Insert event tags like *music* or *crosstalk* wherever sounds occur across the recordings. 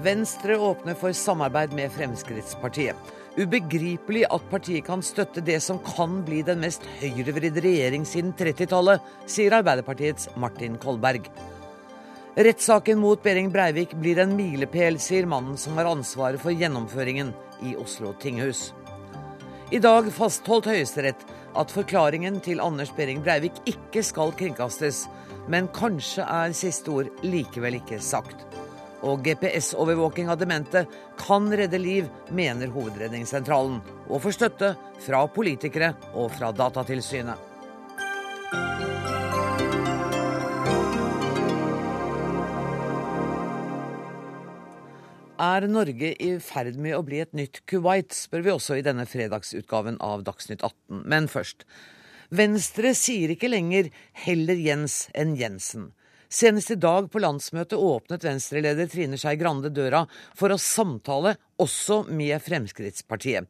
Venstre åpner for samarbeid med Fremskrittspartiet. Ubegripelig at partiet kan støtte det som kan bli den mest høyrevridde regjering siden 30-tallet, sier Arbeiderpartiets Martin Kolberg. Rettssaken mot Behring Breivik blir en milepæl, sier mannen som har ansvaret for gjennomføringen i Oslo tinghus. I dag fastholdt Høyesterett at forklaringen til Anders Behring Breivik ikke skal kringkastes, men kanskje er siste ord likevel ikke sagt og GPS-overvåking av demente kan redde liv, mener Hovedredningssentralen, og får støtte fra politikere og fra Datatilsynet. Er Norge i ferd med å bli et nytt Kuwait, spør vi også i denne fredagsutgaven av Dagsnytt 18. Men først. Venstre sier ikke lenger 'heller Jens enn Jensen'. Senest i dag på landsmøtet åpnet Venstre-leder Trine Skei Grande døra for å samtale også med Fremskrittspartiet.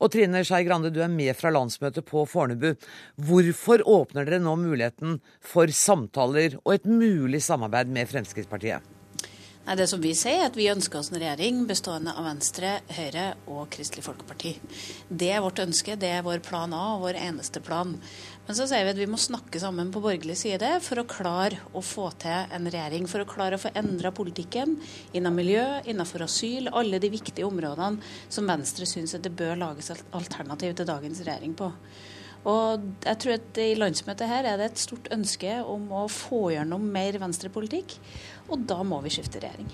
Og Trine Skei Grande, du er med fra landsmøtet på Fornebu. Hvorfor åpner dere nå muligheten for samtaler og et mulig samarbeid med Fremskrittspartiet? Det som Vi sier er at vi ønsker oss en regjering bestående av Venstre, Høyre og Kristelig Folkeparti. Det er vårt ønske, det er vår plan A og vår eneste plan. Men så sier vi at vi må snakke sammen på borgerlig side for å klare å få til en regjering. For å klare å få endra politikken innen miljø, innenfor asyl, alle de viktige områdene som Venstre syns det bør lages alternativ til dagens regjering på. Og jeg tror at I landsmøtet her er det et stort ønske om å få gjennom mer venstrepolitikk, og da må vi skifte regjering.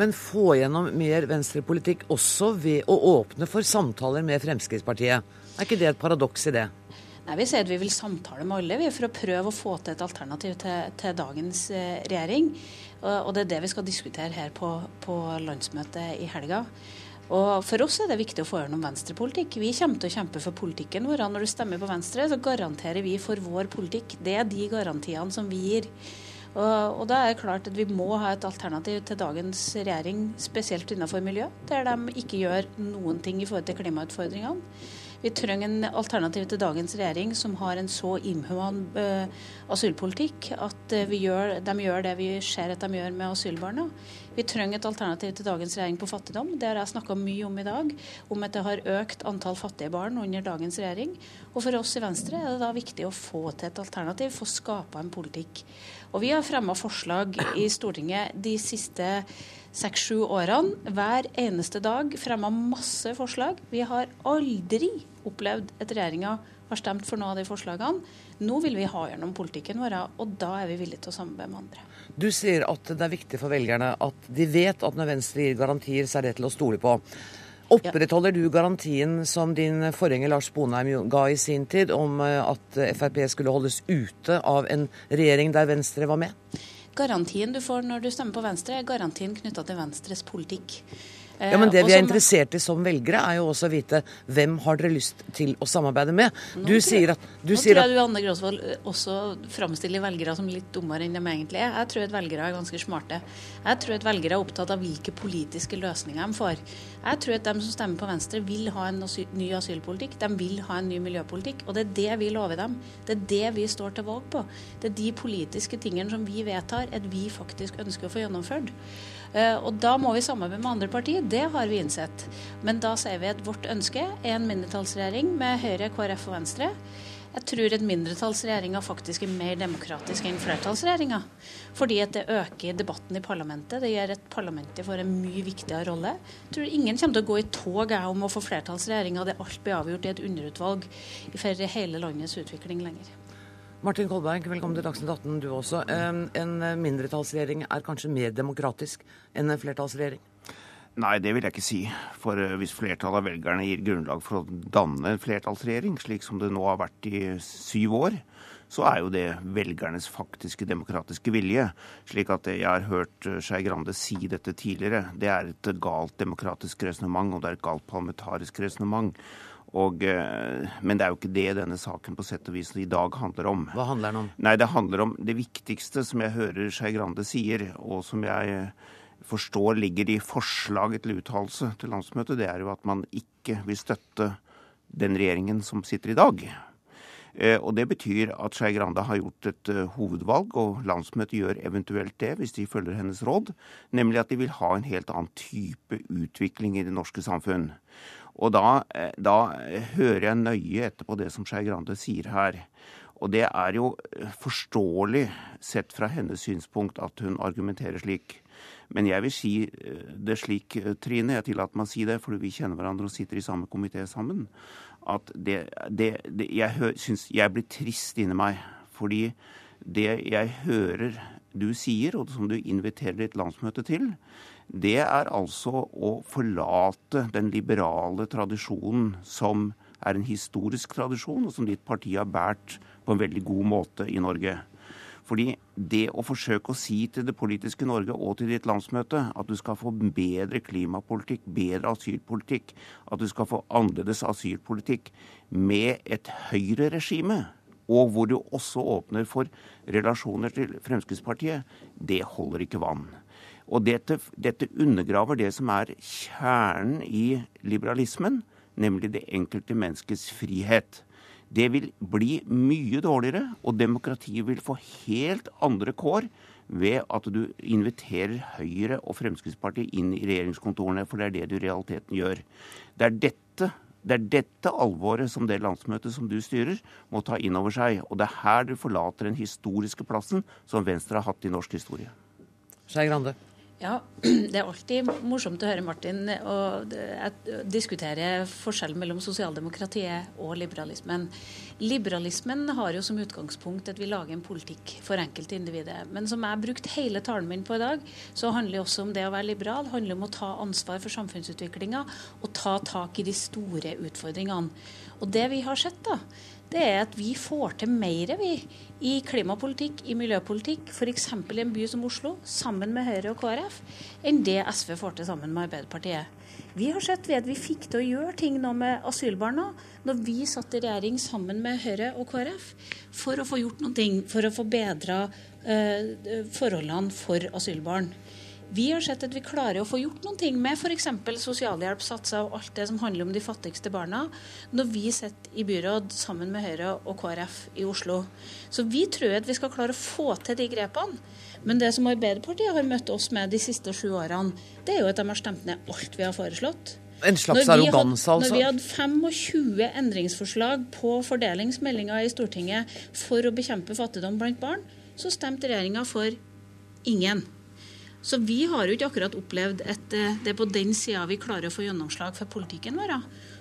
Men få gjennom mer venstrepolitikk også ved å åpne for samtaler med Fremskrittspartiet. Er ikke det et paradoks i det? Nei, Vi sier at vi vil samtale med alle vi, for å prøve å få til et alternativ til, til dagens eh, regjering. Og, og, det er det vi skal diskutere her på, på landsmøtet i helga. Og For oss er det viktig å få gjennom venstrepolitikk. Vi kommer til å kjempe for politikken vår. Når du stemmer på Venstre, så garanterer vi for vår politikk. Det er de garantiene som vi gir. Og, og, da er det klart at Vi må ha et alternativ til dagens regjering, spesielt innenfor miljø, der de ikke gjør noen ting i forhold til klimautfordringene. Vi trenger en alternativ til dagens regjering som har en så inhuman uh, asylpolitikk at uh, gjør, de gjør det vi ser at de gjør med asylbarna. Vi trenger et alternativ til dagens regjering på fattigdom. Det har jeg snakka mye om i dag, om at det har økt antall fattige barn under dagens regjering. Og for oss i Venstre er det da viktig å få til et alternativ, få skapa en politikk. Og vi har fremma forslag i Stortinget de siste seks-sju årene hver eneste dag fremma masse forslag. Vi har aldri opplevd at regjeringa har stemt for noen av de forslagene. Nå vil vi ha gjennom politikken vår, og da er vi villige til å samarbeide med andre. Du sier at det er viktig for velgerne at de vet at når Venstre gir garantier, så er det til å stole på. Opprettholder du garantien som din forgjenger Lars Bonheim ga i sin tid, om eh, at Frp skulle holdes ute av en regjering der Venstre var med? Garantien du får når du stemmer på Venstre, er garantien knytta til Venstres politikk. Ja, men Det vi er interessert i som velgere, er jo også å vite hvem har dere lyst til å samarbeide med. Du nå sier at du Nå tror jeg du Anne Gråsvold også framstiller velgere som litt dummere enn de egentlig er. Jeg tror at velgere er ganske smarte. Jeg tror at velgere er opptatt av hvilke politiske løsninger de får. Jeg tror at de som stemmer på Venstre, vil ha en asyl, ny asylpolitikk. De vil ha en ny miljøpolitikk. Og det er det vi lover dem. Det er det vi står til valg på. Det er de politiske tingene som vi vedtar at vi faktisk ønsker å få gjennomført. Eh, og da må vi samarbeide med andre partier. Det har vi innsett. Men da sier vi at vårt ønske er en mindretallsregjering med Høyre, KrF og Venstre. Jeg tror at mindretallsregjeringa faktisk er mer demokratisk enn flertallsregjeringa. Fordi at det øker debatten i parlamentet. Det gjør at parlamentet får en mye viktigere rolle. Jeg tror ingen kommer til å gå i tog om å få flertallsregjeringa det alt blir avgjort i et underutvalg for hele landets utvikling lenger. Martin Kolberg, velkommen til Dagsnytt 18, du også. En mindretallsregjering er kanskje mer demokratisk enn en flertallsregjering? Nei, det vil jeg ikke si. For eh, hvis flertallet av velgerne gir grunnlag for å danne en flertallsregjering, slik som det nå har vært i syv år, så er jo det velgernes faktiske demokratiske vilje. Slik at jeg har hørt eh, Skei Grande si dette tidligere. Det er et galt demokratisk resonnement, og det er et galt parlamentarisk resonnement. Og, eh, men det er jo ikke det denne saken på sett og vis i dag handler om. Hva handler den om? Nei, Det handler om det viktigste som jeg hører Skei Grande sier, og som jeg forstår ligger i forslaget til uttalelse til landsmøtet, det er jo at man ikke vil støtte den regjeringen som sitter i dag. Eh, og Det betyr at Skei Grande har gjort et uh, hovedvalg, og landsmøtet gjør eventuelt det, hvis de følger hennes råd, nemlig at de vil ha en helt annen type utvikling i det norske samfunn. Og da, eh, da hører jeg nøye etter på det som Skei Grande sier her. Og det er jo forståelig sett fra hennes synspunkt at hun argumenterer slik. Men jeg vil si det slik, Trine, jeg tillater meg å si det, fordi vi kjenner hverandre og sitter i samme komité sammen, at det, det, det Jeg syns jeg blir trist inni meg. Fordi det jeg hører du sier, og som du inviterer ditt landsmøte til, det er altså å forlate den liberale tradisjonen som er en historisk tradisjon, og som ditt parti har båret på en veldig god måte i Norge. Fordi det å forsøke å si til det politiske Norge og til ditt landsmøte at du skal få bedre klimapolitikk, bedre asylpolitikk, at du skal få annerledes asylpolitikk med et høyreregime, og hvor du også åpner for relasjoner til Fremskrittspartiet, det holder ikke vann. Og dette, dette undergraver det som er kjernen i liberalismen, nemlig det enkelte menneskets frihet. Det vil bli mye dårligere, og demokratiet vil få helt andre kår ved at du inviterer Høyre og Fremskrittspartiet inn i regjeringskontorene, for det er det du i realiteten gjør. Det er dette, det er dette alvoret som det landsmøtet som du styrer, må ta inn over seg. Og det er her du forlater den historiske plassen som Venstre har hatt i norsk historie. Skei Grande. Ja, *clears throat* Det er alltid morsomt å høre Martin og diskutere forskjellen mellom sosialdemokratiet og liberalismen. Liberalismen har jo som utgangspunkt at vi lager en politikk for enkeltindividet. Men som jeg har brukt hele talen min på i dag, så handler det også om det å være liberal. Det handler om å ta ansvar for samfunnsutviklinga og ta tak i de store utfordringene. Og det vi har sett, da, det er at vi får til mer vi, i klimapolitikk, i miljøpolitikk, f.eks. i en by som Oslo, sammen med Høyre og KrF, enn det SV får til sammen med Arbeiderpartiet. Vi har sett ved at vi fikk til å gjøre ting nå med asylbarna når vi satt i regjering sammen med Høyre og KrF, for å få gjort noe for å få bedra eh, forholdene for asylbarn. Vi har sett at vi klarer å få gjort noen ting med f.eks. sosialhjelpssatser og alt det som handler om de fattigste barna, når vi sitter i byråd sammen med Høyre og KrF i Oslo. Så vi tror at vi skal klare å få til de grepene. Men det som Arbeiderpartiet har møtt oss med de siste sju årene, det er jo at de har stemt ned alt vi har foreslått. En slags arroganse, altså? Når vi hadde 25 endringsforslag på fordelingsmeldinga i Stortinget for å bekjempe fattigdom blant barn, så stemte regjeringa for ingen. Så vi har jo ikke akkurat opplevd at eh, det er på den sida vi klarer å få gjennomslag for politikken vår.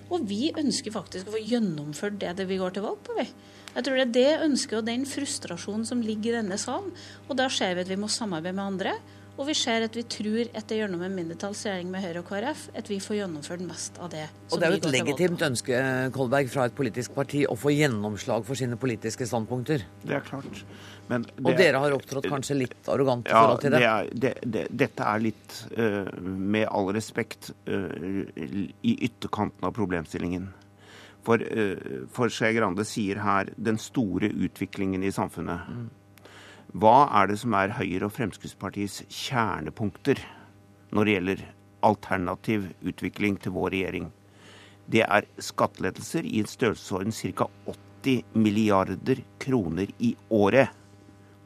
Og vi ønsker faktisk å få gjennomført det, det vi går til valg på, vi. Jeg tror det er det ønsket og den frustrasjonen som ligger i denne salen. Og da ser vi at vi må samarbeide med andre. Og vi ser at vi tror etter gjennom en mindretallsregjering med Høyre og KrF, at vi får gjennomført mest av det. og det er jo et legitimt ønske Kolberg, fra et politisk parti å få gjennomslag for sine politiske standpunkter. Det er klart. Det, og dere har opptrådt kanskje litt arrogant i ja, forhold til det? det, er, det, det dette er litt, uh, med all respekt, uh, i ytterkanten av problemstillingen. For, uh, for Skei Grande sier her den store utviklingen i samfunnet. Mm. Hva er det som er Høyre og Fremskrittspartiets kjernepunkter når det gjelder alternativ utvikling til vår regjering? Det er skattelettelser i en størrelsesorden ca. 80 milliarder kroner i året.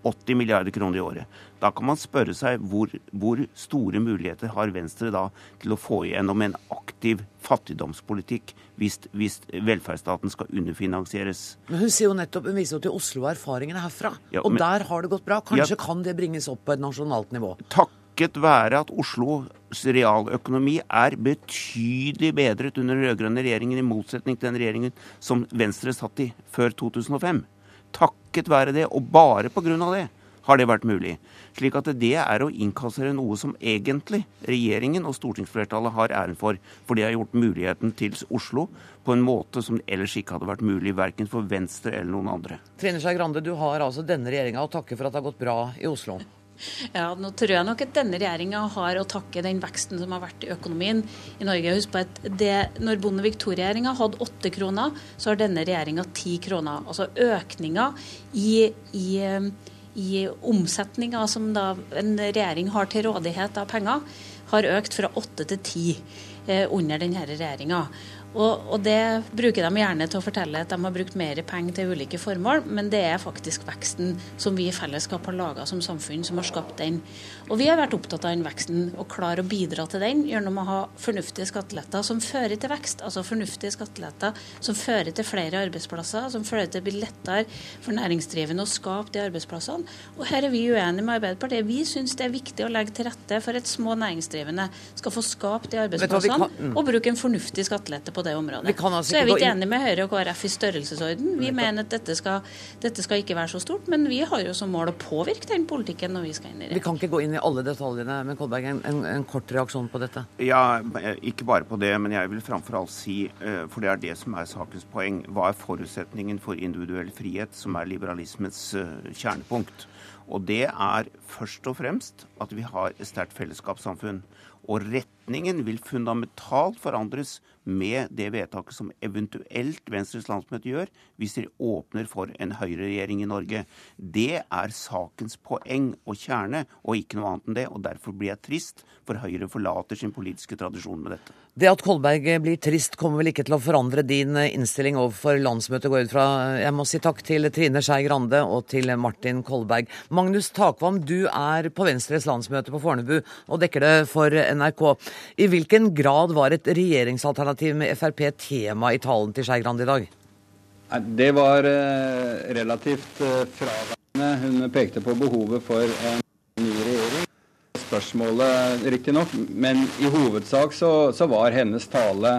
80 milliarder kroner i året. Da kan man spørre seg hvor, hvor, store muligheter har Venstre da til å få igjennom en aktiv fattigdomspolitikk hvis, hvis velferdsstaten skal underfinansieres. Men Hun sier jo nettopp, hun viser jo til Oslo og erfaringene herfra. Ja, og men, der har det gått bra. Kanskje ja, kan det bringes opp på et nasjonalt nivå? Takket være at Oslos realøkonomi er betydelig bedret under den rød-grønne regjeringen, i motsetning til den regjeringen som Venstre satt i før 2005. Takket være det, og bare pga. det, har det vært mulig. Slik at det er å innkassere noe som egentlig regjeringen og stortingsflertallet har æren for. For de har gjort muligheten til Oslo på en måte som ellers ikke hadde vært mulig, verken for Venstre eller noen andre. Trine Skei Grande, du har altså denne regjeringa å takke for at det har gått bra i Oslo. Ja, nå tror jeg nok at denne regjeringa har å takke den veksten som har vært i økonomien i Norge. Husk på at det, når Bondevik II-regjeringa hadde åtte kroner, så har denne regjeringa ti kroner. Altså økninga i, i, i omsetninga som en regjering har til rådighet av penger, har økt fra åtte til ti eh, under denne regjeringa. Og, og, det bruker de gjerne til å fortelle at de har brukt mer penger til ulike formål, men det er faktisk veksten som vi i fellesskap har laga som samfunn, som har skapt den. Og vi har vært opptatt av den veksten og klare å bidra til den gjennom å ha fornuftige skatteletter som fører til vekst. Altså fornuftige skatteletter som fører til flere arbeidsplasser, som fører til å bli lettere for næringsdrivende å skape de arbeidsplassene. Og her er vi uenige med Arbeiderpartiet. Vi syns det er viktig å legge til rette for at små næringsdrivende skal få skapt de arbeidsplassene, og bruke en fornuftig skattelette på det området. Altså så er vi ikke enige med Høyre og KrF i størrelsesorden. Vi mener at dette skal, dette skal, ikke være så stort, men vi har jo som mål å påvirke den politikken når vi skal inn i det. Vi kan ikke gå inn i alle detaljene, men Kolberg, en, en, en kort reaksjon på dette? Ja, ikke bare på det, men jeg vil framfor alt si, eh, for det er det som er sakens poeng, hva er forutsetningen for individuell frihet, som er liberalismens eh, kjernepunkt? Og det er først og fremst at vi har et sterkt fellesskapssamfunn. Og retningen vil fundamentalt forandres med det vedtaket som eventuelt Venstres landsmøte gjør, hvis de åpner for en høyreregjering i Norge. Det er sakens poeng og kjerne, og ikke noe annet enn det. Og derfor blir jeg trist, for Høyre forlater sin politiske tradisjon med dette. Det at Kolberg blir trist, kommer vel ikke til å forandre din innstilling overfor landsmøtet, går ut fra. Jeg må si takk til Trine Skei Grande og til Martin Kolberg. Magnus Takvam, du er på Venstres landsmøte på Fornebu og dekker det for NRK. I hvilken grad var et regjeringsalternativ med Frp tema i talen til Skei Grande i dag? Det var eh, relativt eh, fraværende. Hun pekte på behovet for en ny regjering. Spørsmålet, riktignok, men i hovedsak så, så var hennes tale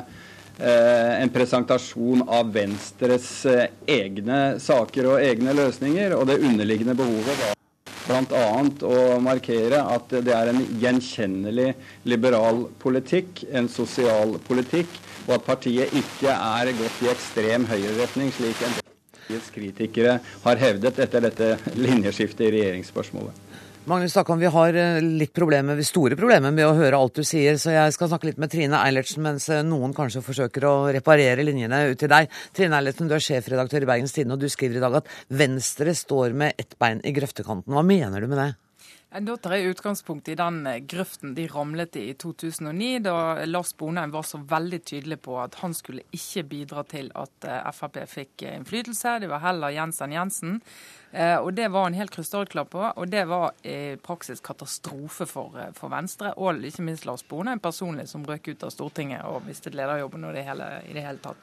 eh, en presentasjon av Venstres eh, egne saker og egne løsninger. Og det underliggende behovet var bl.a. å markere at det er en gjenkjennelig liberal politikk, en sosial politikk, og at partiet ikke er gått i ekstrem høyreretning, slik en del kritikere har hevdet etter dette linjeskiftet i regjeringsspørsmålet. Magnus Takkan, vi har eh, litt problemer, store problemer med å høre alt du sier, så jeg skal snakke litt med Trine Eilertsen mens eh, noen kanskje forsøker å reparere linjene ut til deg. Trine Eilertsen, du er sjefredaktør i Bergens Tidende, og du skriver i dag at Venstre står med ett bein i grøftekanten. Hva mener du med det? Da tar jeg utgangspunkt i den eh, grøften de ramlet i i 2009, da Lars Bonheim var så veldig tydelig på at han skulle ikke bidra til at Frp fikk innflytelse. Det var heller Jensen Jensen. Eh, og Det var han helt krystallklar på, og det var i praksis katastrofe for, eh, for Venstre. Og ikke minst Lars Bonheim personlig, som røk ut av Stortinget og mistet lederjobben og det hele, i det hele tatt.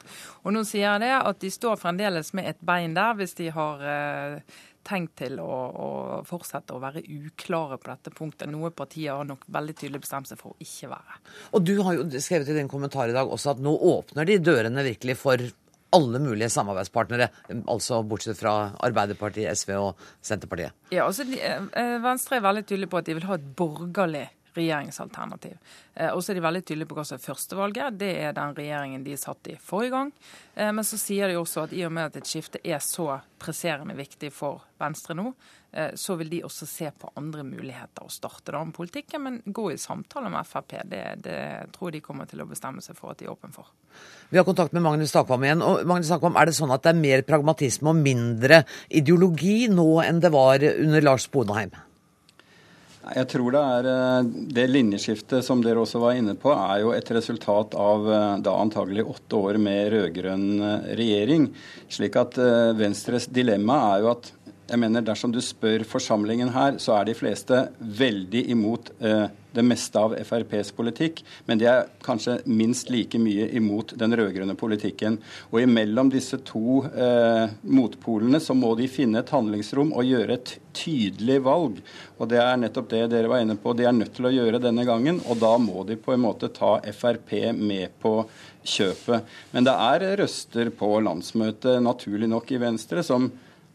Og Nå sier jeg det at de står fremdeles med et bein der, hvis de har eh, tenkt til å, å, fortsette å være uklare på dette punktet. Noe partier har nok veldig tydelig bestemt seg for å ikke være. Og Du har jo skrevet i din kommentar i dag også at nå åpner de dørene virkelig for alle mulige samarbeidspartnere, altså bortsett fra Arbeiderpartiet, SV og Senterpartiet? Ja, altså de, eh, Venstre er veldig tydelig på at de vil ha et borgerlig regjeringsalternativ. Eh, og så er de veldig tydelige på hva som er førstevalget. Det er den regjeringen de satt i forrige gang. Eh, men så sier de også at i og med at et skifte er så presserende viktig for Venstre nå, eh, så vil de også se på andre muligheter å starte da om politikken. Men gå i samtale med Frp, det, det tror jeg de kommer til å bestemme seg for at de er åpne for. Vi har kontakt med Magnus Takvam igjen. og Magnus Takvam, Er det sånn at det er mer pragmatisme og mindre ideologi nå enn det var under Lars Bonheim? Jeg tror det er eh, det linjeskiftet som dere også var inne på, er jo et resultat av eh, da antagelig åtte år med rød-grønn eh, regjering. Slik at Venstres dilemma er jo at jeg mener Dersom du spør forsamlingen her, så er de fleste veldig imot eh, det meste av FrPs politikk, men de er kanskje minst like mye imot den rød-grønne politikken. Og imellom disse to eh, motpolene så må de finne et handlingsrom og gjøre et tydelig valg. Og det er nettopp det dere var inne på. De er nødt til å gjøre denne gangen, og da må de på en måte ta Frp med på kjøpet. Men det er røster på landsmøtet, naturlig nok i Venstre, som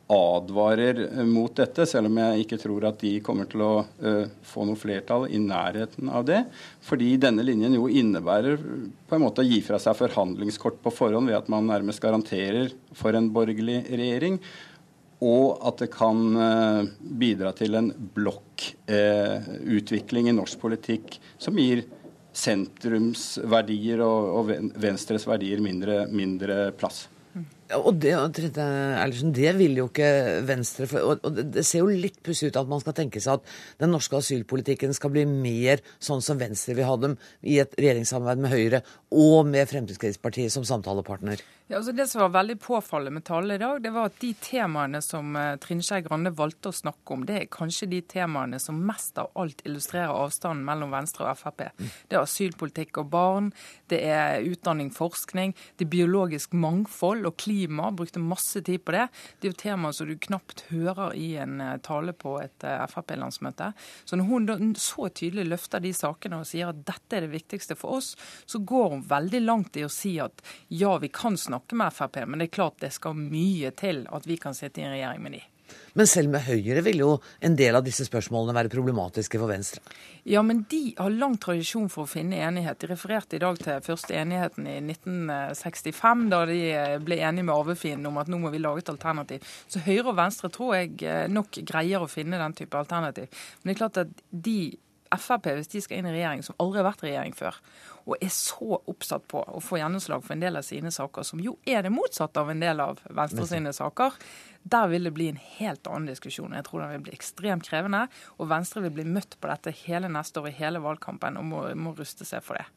advarer eh, mot dette, selv om jeg ikke tror at de kommer til å uh, få noe flertall i nærheten av det. Fordi denne linjen jo innebærer på en måte å gi fra seg forhandlingskort på forhånd ved at man nærmest garanterer for en borgerlig regjering. Og at det kan uh, bidra til en blokkutvikling uh, i norsk politikk som gir sentrumsverdier og, og Venstres verdier mindre, mindre plass. Og det, det vil jo ikke Venstre og Det ser jo litt pussig ut at man skal tenke seg at den norske asylpolitikken skal bli mer sånn som Venstre vil ha dem, i et regjeringssamarbeid med Høyre og med Fremskrittspartiet som samtalepartner. Ja, altså det som var veldig påfallende med talen i dag, det var at de temaene som eh, Trine Skei Grande valgte å snakke om, det er kanskje de temaene som mest av alt illustrerer avstanden mellom Venstre og Frp. Det er asylpolitikk og barn, det er utdanning, forskning, det er biologisk mangfold og klima. Brukte masse tid på det. Det er jo temaer som du knapt hører i en eh, tale på et eh, Frp-landsmøte. Så når hun så tydelig løfter de sakene og sier at dette er det viktigste for oss, så går hun veldig langt i å si at ja, vi kan snakke snakke med Frp, men det er klart det skal mye til at vi kan sitte i en regjering med de. Men selv med Høyre vil jo en del av disse spørsmålene være problematiske for Venstre? Ja, men de har lang tradisjon for å finne enighet. De refererte i dag til første enigheten i 1965, da de ble enige med arvefienden om at nå må vi lage et alternativ. Så Høyre og Venstre tror jeg eh, nok greier å finne den type alternativ. Men det er klart at de Frp, hvis de skal inn i regjering, som aldri har vært regjering før, og er så oppsatt på å få gjennomslag for en del av sine saker, som jo er det motsatte av en del av Venstre sine saker, der vil det bli en helt annen diskusjon. Jeg tror den vil bli ekstremt krevende, og Venstre vil bli møtt på dette hele neste år i hele valgkampen og må, må ruste seg for det.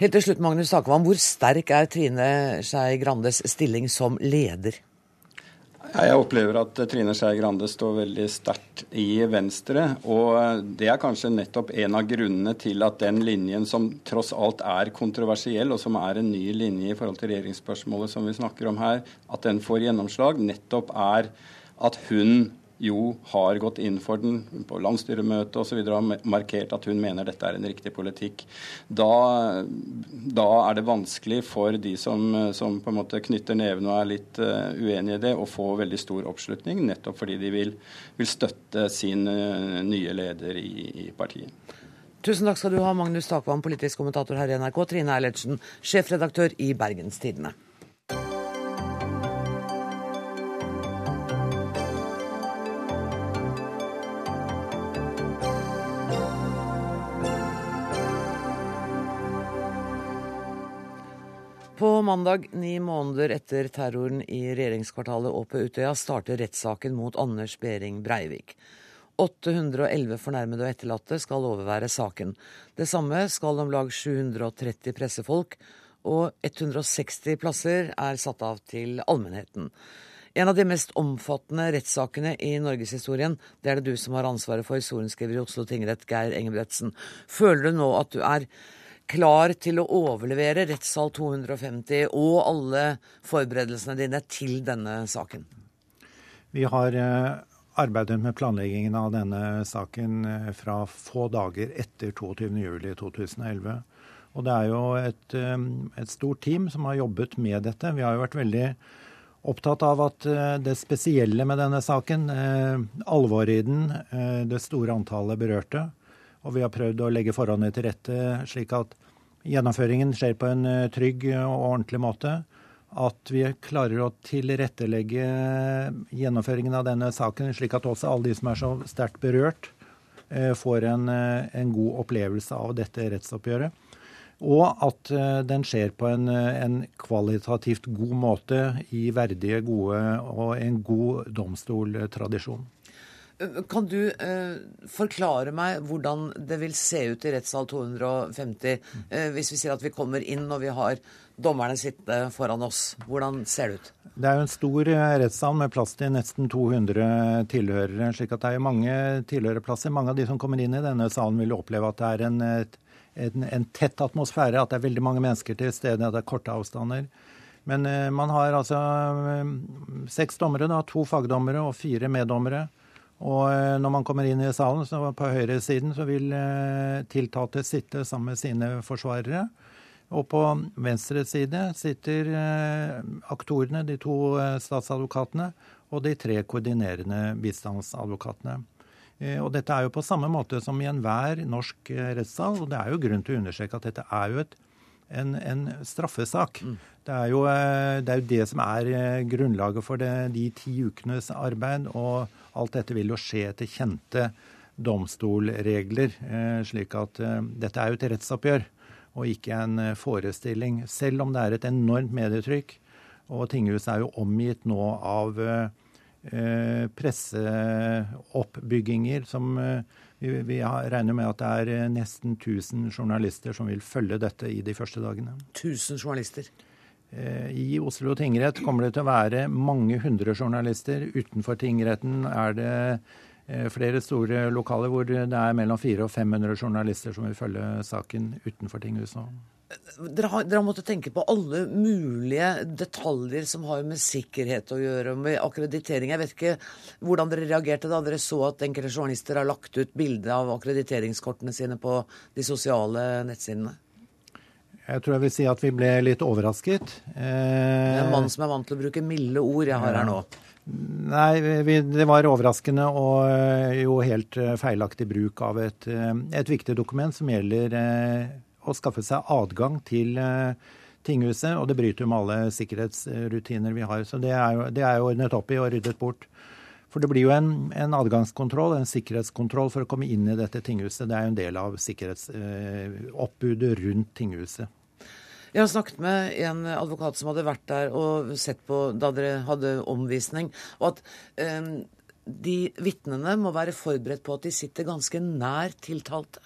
Helt til slutt, Magnus Takvam, hvor sterk er Trine Skei Grandes stilling som leder? Jeg opplever at Trine Skei Grande står veldig sterkt i Venstre. Og det er kanskje nettopp en av grunnene til at den linjen som tross alt er kontroversiell, og som er en ny linje i forhold til regjeringsspørsmålet som vi snakker om her, at den får gjennomslag, nettopp er at hun jo har gått inn for den på landsstyremøtet osv. og markert at hun mener dette er en riktig politikk. Da, da er det vanskelig for de som, som, på en måte knytter nevene og er litt uh, uenige i det, å få veldig stor oppslutning, nettopp fordi de vil, vil støtte sin uh, nye leder i, i partiet. Tusen takk skal du ha, Magnus Takvam, politisk kommentator her i NRK, Trine Eilertsen, sjefredaktør i Bergenstidene. Mandag, ni måneder etter terroren i regjeringskvartalet og på Utøya, starter rettssaken mot Anders Behring Breivik. 811 fornærmede og etterlatte skal overvære saken. Det samme skal om lag 730 pressefolk, og 160 plasser er satt av til allmennheten. En av de mest omfattende rettssakene i norgeshistorien. Det er det du som har ansvaret for, sorenskriver i Oslo tingrett, Geir Engebretsen. Føler du nå at du er klar til å overlevere rettssal 250 og alle forberedelsene dine til denne saken? Vi har eh, arbeidet med planleggingen av denne saken eh, fra få dager etter 22.07.2011. Og det er jo et, eh, et, stort team som har jobbet med dette. Vi har jo vært veldig opptatt av at det spesielle med denne saken, alvoret i den, det store antallet berørte, og vi har prøvd å legge forholdene til rette slik at gjennomføringen skjer på en eh, trygg og ordentlig måte. At vi klarer å tilrettelegge gjennomføringen av denne saken, slik at også alle de som er så sterkt berørt, eh, får en, eh, en god opplevelse av dette rettsoppgjøret. Og at den skjer på en, en, kvalitativt god måte i verdige, gode og en god domstoltradisjon. Kan du eh, forklare meg hvordan det vil se ut i rettssal 250 eh, hvis vi sier at vi kommer inn og vi har dommerne sittende foran oss? Hvordan ser det ut? Det er jo en stor eh, rettssal med plass til nesten 200 tilhørere. slik at det er mange tilhørerplasser. Mange av de som kommer inn i denne salen vil oppleve at det er en, en, en tett atmosfære, at det er veldig mange mennesker til stede, at det er korte avstander. Men eh, man har altså eh, seks dommere, da, to fagdommere og fire meddommere. Og eh, når man kommer inn i salen, så på høyresiden, så vil eh, tiltalte sitte sammen med sine forsvarere. Og på venstre side sitter eh, aktorene, de to statsadvokatene, og de tre koordinerende bistandsadvokatene. Og dette er jo på samme måte som i enhver norsk rettssal, og det er jo grunn til å understreke at dette er jo et en, en, straffesak. Mm. Det, er jo, det, er jo, det som er grunnlaget for det, de ti ukenes arbeid. Og Alt dette vil jo skje etter kjente domstolregler, eh, slik at eh, dette er jo et rettsoppgjør og ikke en eh, forestilling. Selv om det er et enormt medietrykk, Og tinghuset er jo omgitt nå av presseoppbygginger som vi, regner med at det er nesten 1000 journalister som vil følge dette i de første dagene. 1000 journalister? Eh, I Oslo tingrett kommer det til å være mange hundre journalister. Utenfor tingretten er det eh, flere store lokaler hvor det er mellom 400 og 500 journalister som vil følge saken utenfor tinghuset. Dere har, dere har, måttet tenke på alle mulige detaljer som har med sikkerhet å gjøre, med akkreditering. Jeg vet ikke hvordan dere reagerte da dere så at enkelte journalister har lagt ut bilde av akkrediteringskortene sine på de sosiale nettsidene? Jeg tror jeg vil si at vi ble litt overrasket. Eh, det er en mann som er vant til å bruke milde ord jeg har her nå. Nei, vi, det var overraskende og eh, jo helt eh, feilaktig bruk av et, eh, et viktig dokument som gjelder å skaffe seg adgang til tinghuset, og det bryter jo med alle sikkerhetsrutiner vi har. Så det er jo, det er jo ordnet opp i og ryddet bort. For det blir jo en, en, adgangskontroll, en sikkerhetskontroll for å komme inn i dette tinghuset. Det er jo en del av sikkerhetsoppbudet eh, rundt tinghuset. Jeg har snakket med en advokat som hadde vært der og sett på da dere hadde omvisning, og at eh, de vitnene må være forberedt på at de sitter ganske nær tiltalte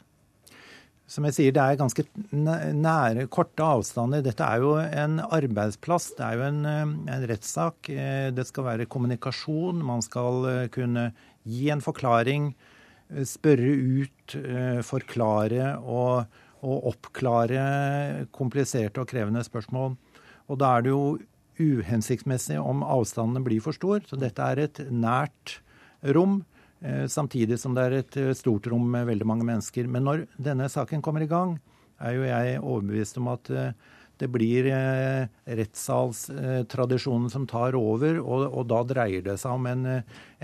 som jeg sier, det er ganske nære, korte avstander. Dette er jo en arbeidsplass. Det er jo en, eh, en rettssak. Eh, det skal være kommunikasjon. Man skal eh, kunne gi en forklaring, spørre ut, forklare og, og oppklare kompliserte og krevende spørsmål. Og da er det jo uhensiktsmessig om avstandene blir for stor. Så dette er et nært rom. Eh, samtidig som det er et eh, stort rom med veldig mange mennesker. Men når denne saken kommer i gang, er jo jeg overbevist om at eh, det blir rettssalstradisjonen som tar over, og, og, da dreier det seg om en,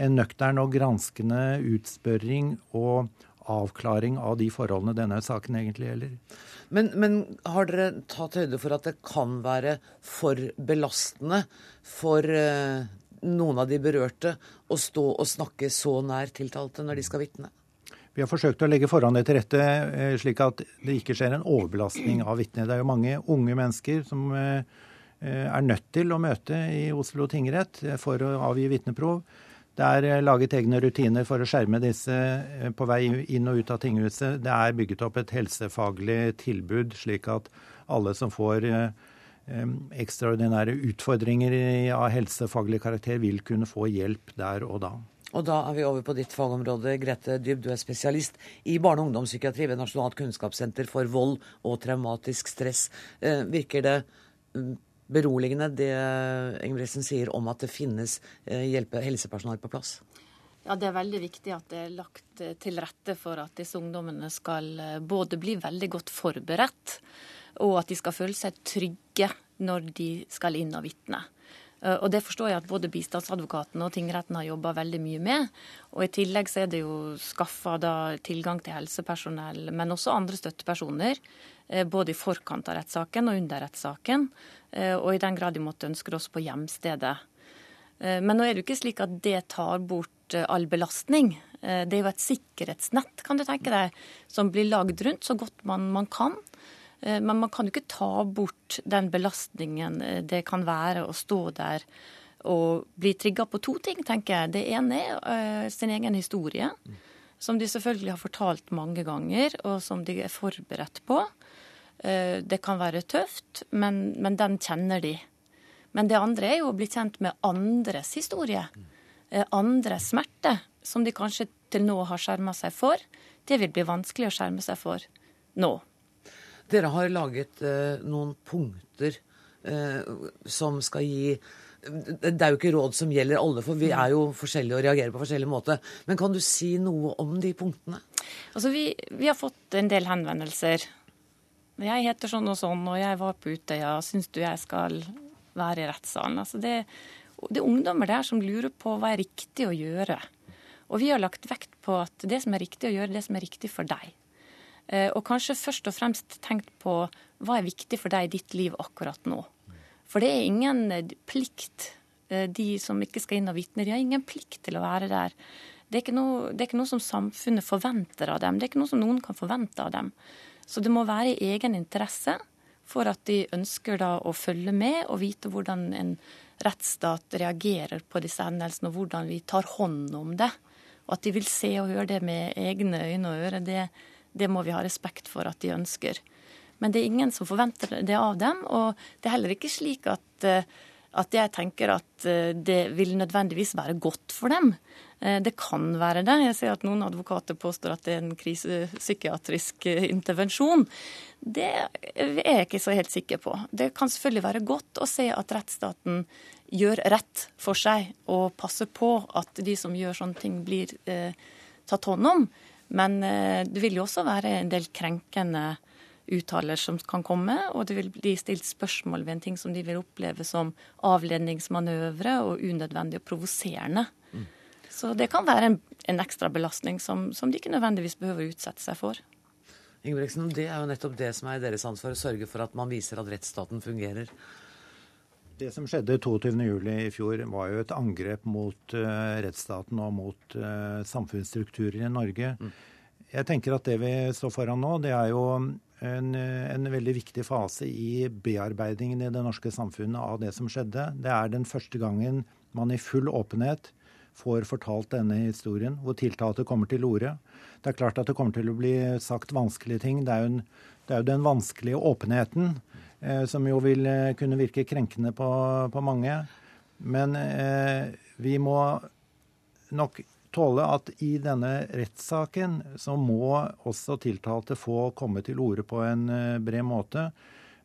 en nøktern og granskende utspørring og avklaring av de forholdene denne saken egentlig gjelder. Men, men, har dere tatt høyde for at det kan være for belastende for noen av de berørte å stå og snakke så nær tiltalte når de skal vitne? Vi har forsøkt å legge forholdene til rette eh, slik at det ikke skjer en overbelastning av vitner. Det er jo mange unge mennesker som eh, er nødt til å møte i Oslo tingrett for å avgi vitneprov. Det er laget egne rutiner for å skjerme disse eh, på vei inn og ut av tinghuset. Det er bygget opp et helsefaglig tilbud, slik at alle som får ekstraordinære utfordringer av helsefaglig karakter vil kunne få hjelp der og da. Og da er vi over på ditt fagområde. Grete Dyb, du er spesialist i barne- og ungdomspsykiatri ved Nasjonalt kunnskapssenter for vold og traumatisk stress. Eh, virker det mm, beroligende det Ingebrigtsen sier om at det finnes eh, hjelpe helsepersonell på plass? Ja, Det er veldig viktig at det er lagt eh, til rette for at disse ungdommene skal både bli veldig godt forberedt og at de skal føle seg trygge når de skal inn og vitne. Eh, og Det forstår jeg at både bistandsadvokaten og tingretten har jobba veldig mye med. Og I tillegg så er det jo skaffa tilgang til helsepersonell, men også andre støttepersoner. Eh, både i forkant av rettssaken og under rettssaken. Eh, og i den grad de måtte ønske også på hjemstedet. Men nå er det jo ikke slik at det tar bort all belastning. Det er jo et sikkerhetsnett, kan du tenke deg, som blir lagd rundt så godt man, man kan. Eh, men man kan jo ikke ta bort den belastningen eh, det kan være å stå der og bli trigga på to ting, tenker jeg. Det ene er sin egen historie, som de selvfølgelig har fortalt mange ganger, og som de er forberedt på. Uh, det kan være tøft, men, men, den kjenner de. Men det andre er jo å bli kjent med andres historie. Uh, andres smerte, som de kanskje til nå har skjerma seg for. Det vil bli vanskelig å skjerme seg for nå. Dere har laget eh, noen punkter eh, som skal gi det er jo ikke råd som gjelder alle, for vi er jo forskjellige og reagerer på forskjellig måte. Men kan du si noe om de punktene? Altså, vi, vi har fått en del henvendelser. Jeg heter sånn og sånn, og jeg var på Utøya. Syns du jeg skal være i rettssalen? Altså, det, det er ungdommer der som lurer på hva er riktig å gjøre. Og vi har lagt vekt på at det som er riktig å gjøre, det som er riktig for deg. Eh, og kanskje først og fremst tenkt på hva er viktig for deg i ditt liv akkurat nå. For det er ingen eh, plikt. Eh, de som ikke skal inn og vitne, de har ingen plikt til å være der. Det er, noe, det er, ikke noe, som samfunnet forventer av dem. Det er ikke noe som noen kan forvente av dem. Så det må være i egen interesse For at de ønsker da å følge med og vite hvordan en rettsstat reagerer på disse hendelsene, og hvordan vi tar hånd om det. Og at de vil se og høre det med egne øyne og ører, det, det må vi ha respekt for at de ønsker. Men det er ingen som forventer det av dem. Og det er heller ikke slik at, eh, at jeg tenker at eh, det vil nødvendigvis være godt for dem. Eh, det kan være det. Jeg ser at noen advokater påstår at det er en krisepsykiatrisk intervensjon. Det er jeg ikke så helt sikker på. Det kan selvfølgelig være godt å se at rettsstaten gjør rett for seg og passer på at de som gjør sånne ting, blir eh, tatt hånd om. Men eh, det vil jo også være en del krenkende uttaler som kan komme, og det vil bli stilt spørsmål ved en ting som de vil oppleve som avledningsmanøvre og unødvendig og provoserende. Mm. Så det kan være en, en ekstra belastning som, som, de ikke nødvendigvis behøver å utsette seg for. Ingebrigtsen, Det er jo nettopp det som er deres ansvar, å sørge for at man viser at rettsstaten fungerer. Det som skjedde 22.07. i fjor, var jo et angrep mot uh, rettsstaten og mot uh, samfunnsstrukturer i Norge. Mm. Jeg tenker at det vi står foran nå, det er jo en, en, veldig viktig fase i bearbeidingen i det norske samfunnet av det som skjedde. Det er den første gangen man i full åpenhet får fortalt denne historien, hvor tiltalte kommer til orde. Det er klart at det kommer til å bli sagt vanskelige ting. Det er jo, en, det er jo den vanskelige åpenheten eh, som jo vil eh, kunne virke krenkende på, på mange. Men eh, vi må nok tåle at i denne rettssaken så må også tiltalte få komme til orde på en eh, bred måte.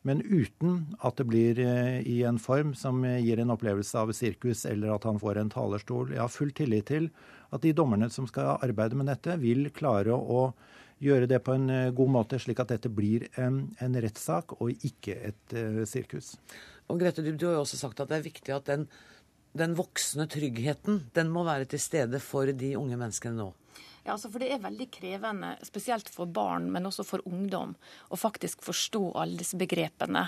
Men uten at det blir eh, i en form som gir en opplevelse av sirkus, eller at han får en talerstol. Jeg har full tillit til at de dommerne som skal arbeide med dette, vil klare å gjøre det på en eh, god måte, slik at dette blir en, en rettssak og ikke et uh, sirkus. Og Grete, du, du har jo også sagt at det er viktig at den den voksne tryggheten, den må være til stede for de unge menneskene nå? Ja, altså for Det er veldig krevende, spesielt for barn, men også for ungdom, å faktisk forstå alle disse begrepene.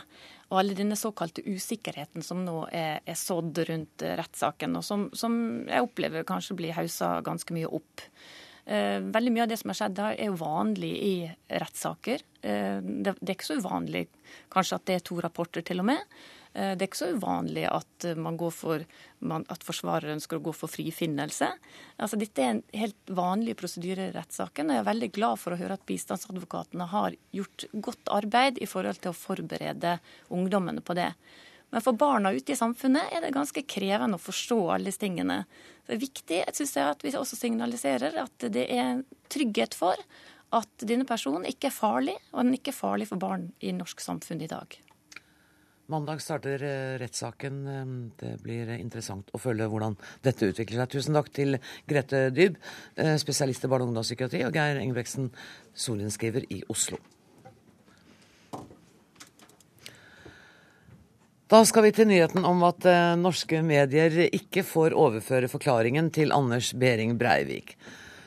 Og alle denne såkalte usikkerheten som nå er, er sådd rundt rettssaken, og som, som, jeg opplever kanskje blir hausa ganske mye opp. Eh, veldig mye av det som har skjedd er jo vanlig i rettssaker. Eh, det, det er ikke så uvanlig kanskje at det er to rapporter, til og med. Eh, det er ikke så uvanlig at, eh, for, at forsvarer ønsker å gå for frifinnelse. Altså, dette er en helt vanlig prosedyre i rettssaken, og jeg er veldig glad for å høre at bistandsadvokatene har gjort godt arbeid i forhold til å forberede ungdommene på det. Men for barna ute i samfunnet er det ganske krevende å forstå alle disse tingene. Det er viktig synes jeg, at vi også signaliserer at det er trygghet for at denne personen ikke er farlig, og den ikke er farlig for barn i norsk samfunn i dag. Mandag starter eh, rettssaken. Eh, det blir interessant å følge hvordan dette utvikler seg. Tusen takk til Grete Dyb, eh, spesialist i barne- og ungdomspsykiatri, og Geir Engebreksen, sorenskriver i Oslo. Da skal vi til nyheten om at norske medier ikke får overføre forklaringen til Anders Behring Breivik.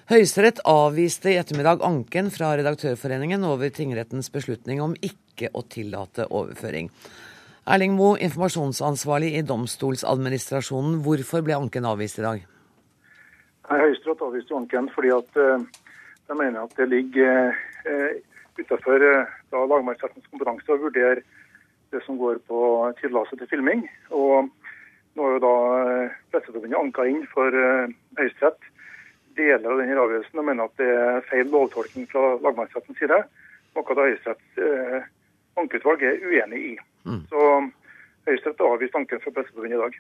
Høyesterett avviste i ettermiddag anken fra Redaktørforeningen over tingrettens beslutning om ikke å tillate overføring. Erling Moe, informasjonsansvarlig i Domstolsadministrasjonen. Hvorfor ble anken avvist i dag? Høyesterett avviste anken fordi at uh, de mener at det ligger uh, utenfor uh, lagmannsrettens kompetanse å vurdere det som går på tillatelse til filming. Og nå har jo da Presseforbundet anka inn for Høyesterett deler av denne avgjørelsen og mener at det er feil lovtolkning fra lagmannsrettens side, noe da Høyesteretts ankeutvalg er uenig i. Mm. Så Høyesterett avviste anken fra Presseforbundet i dag.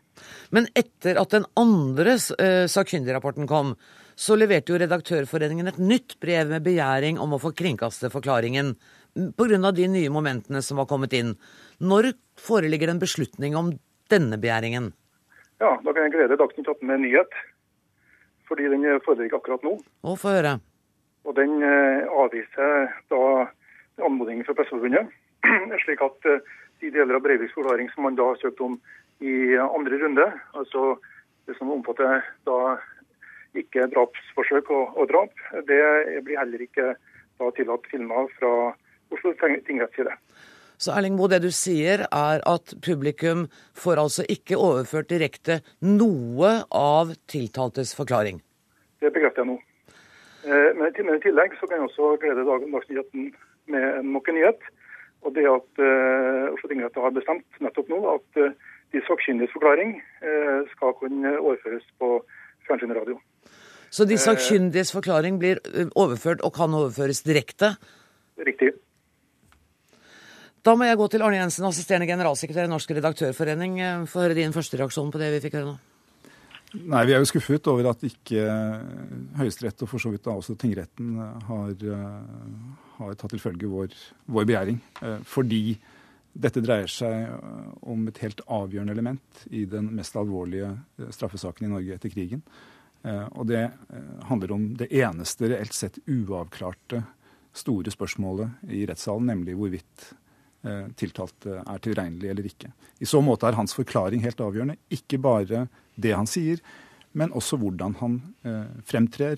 Men etter at den andre uh, sakkyndigrapporten kom, så leverte jo Redaktørforeningen et nytt brev med begjæring om å få kringkaste forklaringen pga. de nye momentene som var kommet inn. Når foreligger en beslutning om denne begjæringen? Ja, Da kan jeg glede Dagsnytt 18 med en nyhet. Fordi den foreligger akkurat nå. Å, få høre. Og den uh, avviser da anmodningen fra Presseforbundet. *clears throat* slik at de deler av Breiviks forklaring som man da har søkt om i andre runde. Altså det som omfatter da ikke drapsforsøk og, og drap. Det blir heller ikke da tillatt filmer fra Oslo tingretts side. Så Erling Moe, det du sier er at publikum får altså ikke overført direkte noe av tiltaltes forklaring? Det bekrefter jeg nå. Eh, men i tillegg så kan jeg også glede Dagsnytt 18 med nok en nyhet. Og det at Oslo tingrett har bestemt nettopp nå at de sakkyndiges forklaring skal kunne overføres på fjernsyn og radio. Så de sakkyndiges forklaring blir overført og kan overføres direkte? Riktig. Da må jeg gå til Arne Jensen, assisterende generalsekretær i Norsk redaktørforening. Få høre din første reaksjon på det vi fikk høre nå. Nei, Vi er jo skuffet over at ikke Høyesterett og for så vidt da også tingretten har, har tatt til følge vår, vår begjæring. Fordi dette dreier seg om et helt avgjørende element i den mest alvorlige straffesaken i Norge etter krigen. Og det handler om det eneste reelt sett uavklarte store spørsmålet i rettssalen, nemlig hvorvidt Eh, tiltalte er tilregnelig eller ikke. I så måte er hans forklaring helt avgjørende. Ikke bare det han sier, men også hvordan han eh, fremtrer.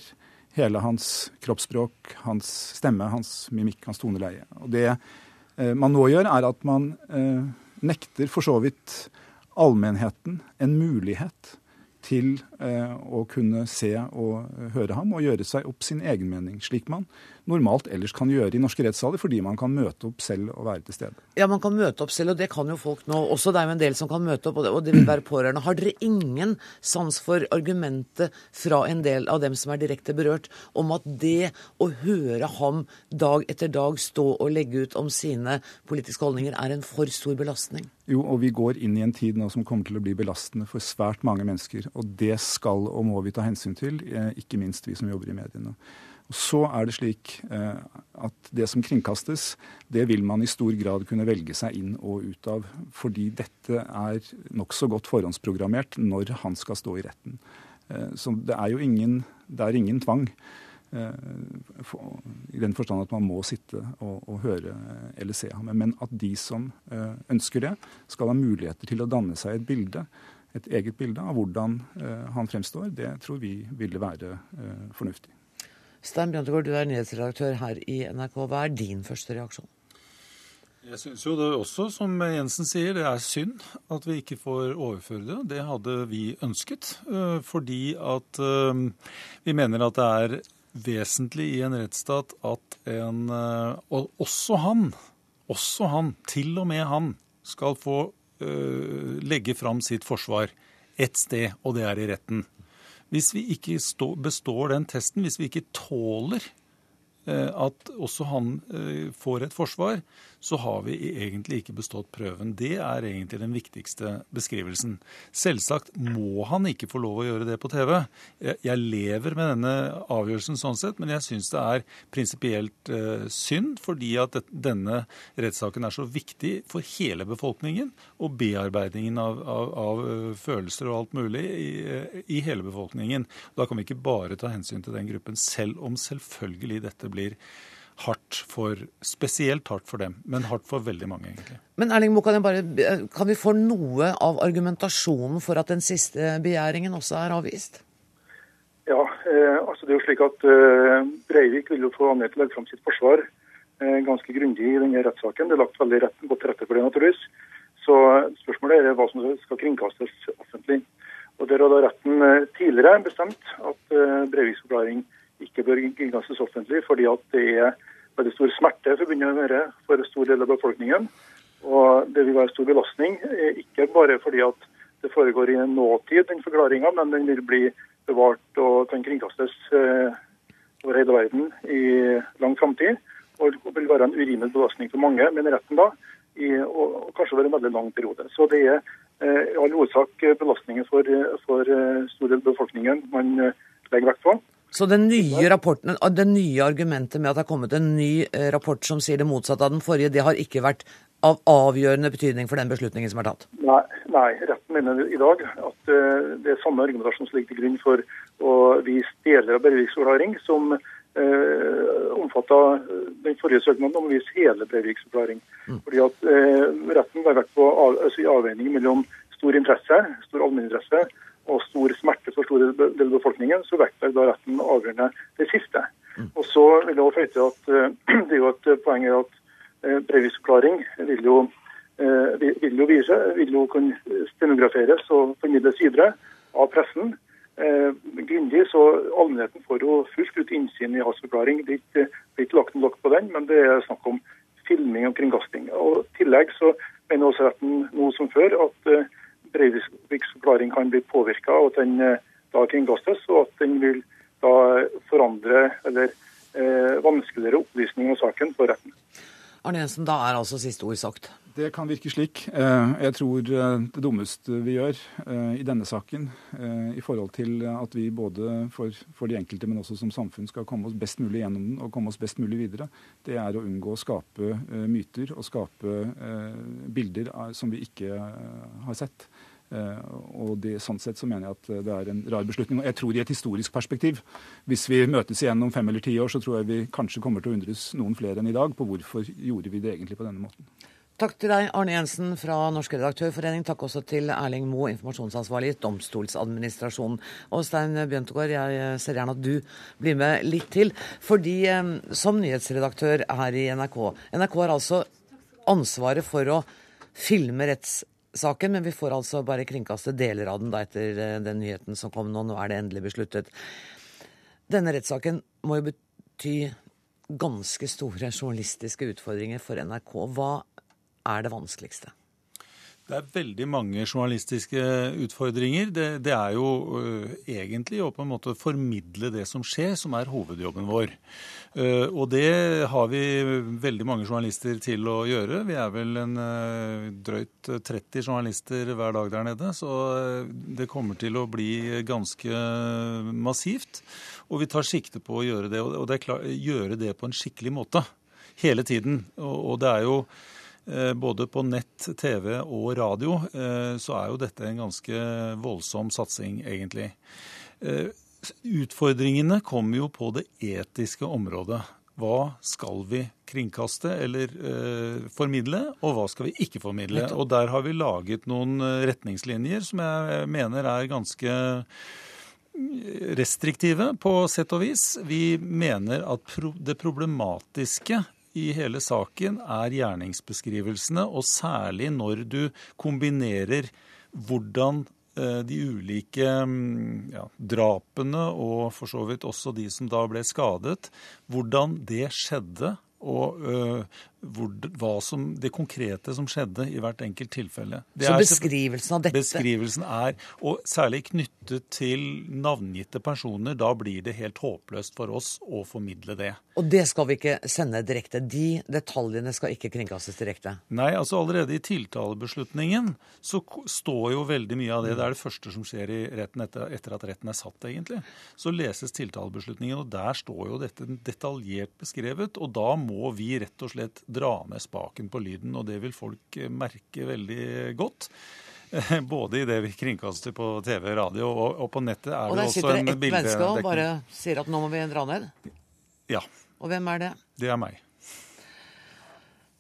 Hele hans kroppsspråk, hans stemme, hans mimikk, hans toneleie. Og Det eh, man nå gjør, er at man nekter for så vidt allmennheten en mulighet til å kunne se og høre ham og gjøre seg opp sin egen mening, slik man normalt ellers kan gjøre i norske rettssaler, fordi man kan møte opp selv og være til stede. Ja, man kan møte opp selv, og det kan jo folk nå. Også det er jo en del som kan møte opp, og det vil være pårørende. Har dere ingen sans for argumentet fra en del av dem som er direkte berørt, om at det å høre ham dag etter dag stå og legge ut om sine politiske holdninger, er en for stor belastning? Jo, og vi går inn i en tid nå som kommer til å bli belastende for svært mange mennesker. Og det skal og må vi ta hensyn til, eh, ikke minst vi som jobber i mediene. Så er det slik eh, at det som kringkastes, det vil man i stor grad kunne velge seg inn og ut av. Fordi dette er nokså godt forhåndsprogrammert når han skal stå i retten. Eh, så det er jo ingen, det er ingen tvang. Eh, I den forstand at man må sitte og, og, høre eller se ham. Men at de som ønsker det, skal ha muligheter til å danne seg et bilde et eget bilde av hvordan han fremstår, det tror vi ville være fornuftig. Stein Bjørntegård, du er nyhetsredaktør her i NRK. Hva er din første reaksjon? Jeg syns jo det også, som Jensen sier, det er synd at vi ikke får overføre det. Det hadde vi ønsket. Eh, fordi at eh, vi mener at det er vesentlig i en rettsstat at en eh, Og også han, også han, til og med han, skal få legge fram sitt forsvar ett sted, og det er i retten. Hvis vi ikke består den testen, hvis vi ikke tåler eh, at også han eh, får et forsvar, så har vi egentlig ikke bestått prøven. Det er egentlig den viktigste beskrivelsen. Selvsagt må han ikke få lov å gjøre det på TV. Jeg lever med denne avgjørelsen sånn sett, men jeg syns det er prinsipielt uh, synd, fordi at denne rettssaken er så viktig for hele befolkningen, og bearbeidingen av, av, av uh, følelser og alt mulig i, uh, i hele befolkningen. Da kan vi ikke bare ta hensyn til den gruppen, selv om selvfølgelig dette blir hardt for Spesielt hardt for dem, men hardt for veldig mange, egentlig. Men Erling Moe, kan, kan vi få noe av argumentasjonen for at den siste begjæringen også er avvist? Ja, eh, altså det er jo slik at eh, Breivik vil jo få anledning til å legge fram sitt forsvar eh, ganske grundig i denne rettssaken. Det er lagt veldig rett, godt til rette for det, naturligvis. Så spørsmålet er hva som skal kringkastes offentlig. Og Der har da retten eh, tidligere bestemt at eh, Breiviks forklaring ikke bør kringkastes offentlig, fordi at det er veldig stor smerte forbundet med det for en stor del av befolkningen. Og det vil være stor belastning, ikke bare fordi at det foregår i en nåtid, den forklaringa, men den vil bli bevart og kan kringkastes eh, over hele verden i lang framtid. Og det vil være en urimelig belastning for mange, men retten da, i, og kanskje over en veldig lang periode. Så det er eh, i all hovedsak belastningen for, for eh, stor del av befolkningen man legger vekt på. Så den nye, rapporten, det nye argumentet med at det har kommet en ny eh, rapport som sier det motsatte av den forrige, det har ikke vært av avgjørende betydning for den beslutningen som er tatt? Nei, nei retten mener i dag at uh, det er samme argumentasjon som ligger til grunn for å vise deler av Breiviks forklaring, som eh, omfatta den forrige søknaden om å vise hele Breiviks forklaring. Mm. Fordi at eh, Retten har vært på altså avveining mellom stor interesse, stor allmenninteresse, og stor smerte for store deler av befolkningen, så vektlegger da retten avgjørende det siste. Mm. Og så vil jeg også føye at uh, *clears throat* det er jo et poeng at uh, Breiviks forklaring vil jo, vil jo vise, vil jo kunne stenograferes og formidles videre av pressen. Grundig, så Allmennheten får jo fullt ut innsyn i hans forklaring. Det er ikke, det er ikke lagt en lokk på den, men det er snakk om filming og kringkasting. Og I tillegg så mener også retten nå som før at Breiviks forklaring kan bli påvirka, og at den da kringkastes, og at den vil da forandre eller eh, vanskeligere opplysning av saken for retten. Arne Jensen, da er altså siste ord sagt? Det kan virke slik. Eh, jeg tror eh, det dummeste vi gjør eh, i denne saken, i forhold til at vi både for, for, de enkelte, men også som samfunn skal komme oss best mulig gjennom den og komme oss best mulig videre, det er å unngå å skape myter og skape bilder som vi ikke har sett. Eh, og det, sånn sett så mener jeg at det er en rar beslutning. Og jeg tror i et historisk perspektiv, hvis vi møtes igjen om fem eller ti år, så tror jeg vi kanskje kommer til å undres noen flere enn i dag på hvorfor gjorde vi det egentlig på denne måten. Takk til deg, Arne Jensen fra Norsk redaktørforening. Takk også til Erling Moe, informasjonsansvarlig i Domstoladministrasjonen. Og Stein Bjøntegård, jeg ser gjerne at du blir med litt til. Fordi eh, som nyhetsredaktør her i NRK NRK har altså ansvaret for å filme retts saken, men vi får altså bare kringkaste deler av den da etter eh, den nyheten som kom nå. Nå er det endelig besluttet. Denne rettssaken må jo bety ganske store journalistiske utfordringer for NRK. Hva er det vanskeligste? Det er veldig mange journalistiske utfordringer. Det, det er jo uh, egentlig å på en måte formidle det som skjer, som er hovedjobben vår. Uh, og det har vi veldig mange journalister til å gjøre. Vi er vel en uh, drøyt 30 journalister hver dag der nede, så det kommer til å bli ganske massivt. Og vi tar sikte på å gjøre det, og det klart, gjøre det på en skikkelig måte hele tiden. og, og det er jo både på nett, TV og radio, eh, så er jo dette en ganske voldsom satsing, egentlig. Eh, utfordringene kommer jo på det etiske området. Hva skal vi kringkaste eller eh, formidle, og hva skal vi ikke formidle? Og der har vi laget noen retningslinjer som jeg mener er ganske restriktive på sett og vis. Vi mener at det problematiske i hele saken er gjerningsbeskrivelsene, og særlig når du kombinerer hvordan eh, de ulike mm, ja, drapene, og for så vidt også de som da ble skadet, hvordan det skjedde, og uh, hva som, det konkrete som skjedde i hvert enkelt tilfelle. Det så beskrivelsen av dette Beskrivelsen er, og særlig knyttet til navngitte personer, da blir det helt håpløst for oss å formidle det. Og det skal vi ikke sende direkte? De detaljene skal ikke kringkastes direkte? Nei, altså allerede i tiltalebeslutningen så står jo veldig mye av det. Det er det første som skjer i retten etter, etter at retten er satt, egentlig. Så leses tiltalebeslutningen, og der står jo dette detaljert beskrevet. Og da må vi rett og slett dra ned spaken på lyden, og det vil folk eh, merke veldig godt. *laughs* Både i det vi kringkaster på TV, radio og, og på nettet er det også en bildedekning. Og der sitter det ett menneske og bare sier at nå må vi dra ned? Ja. Og hvem er det? Det er meg.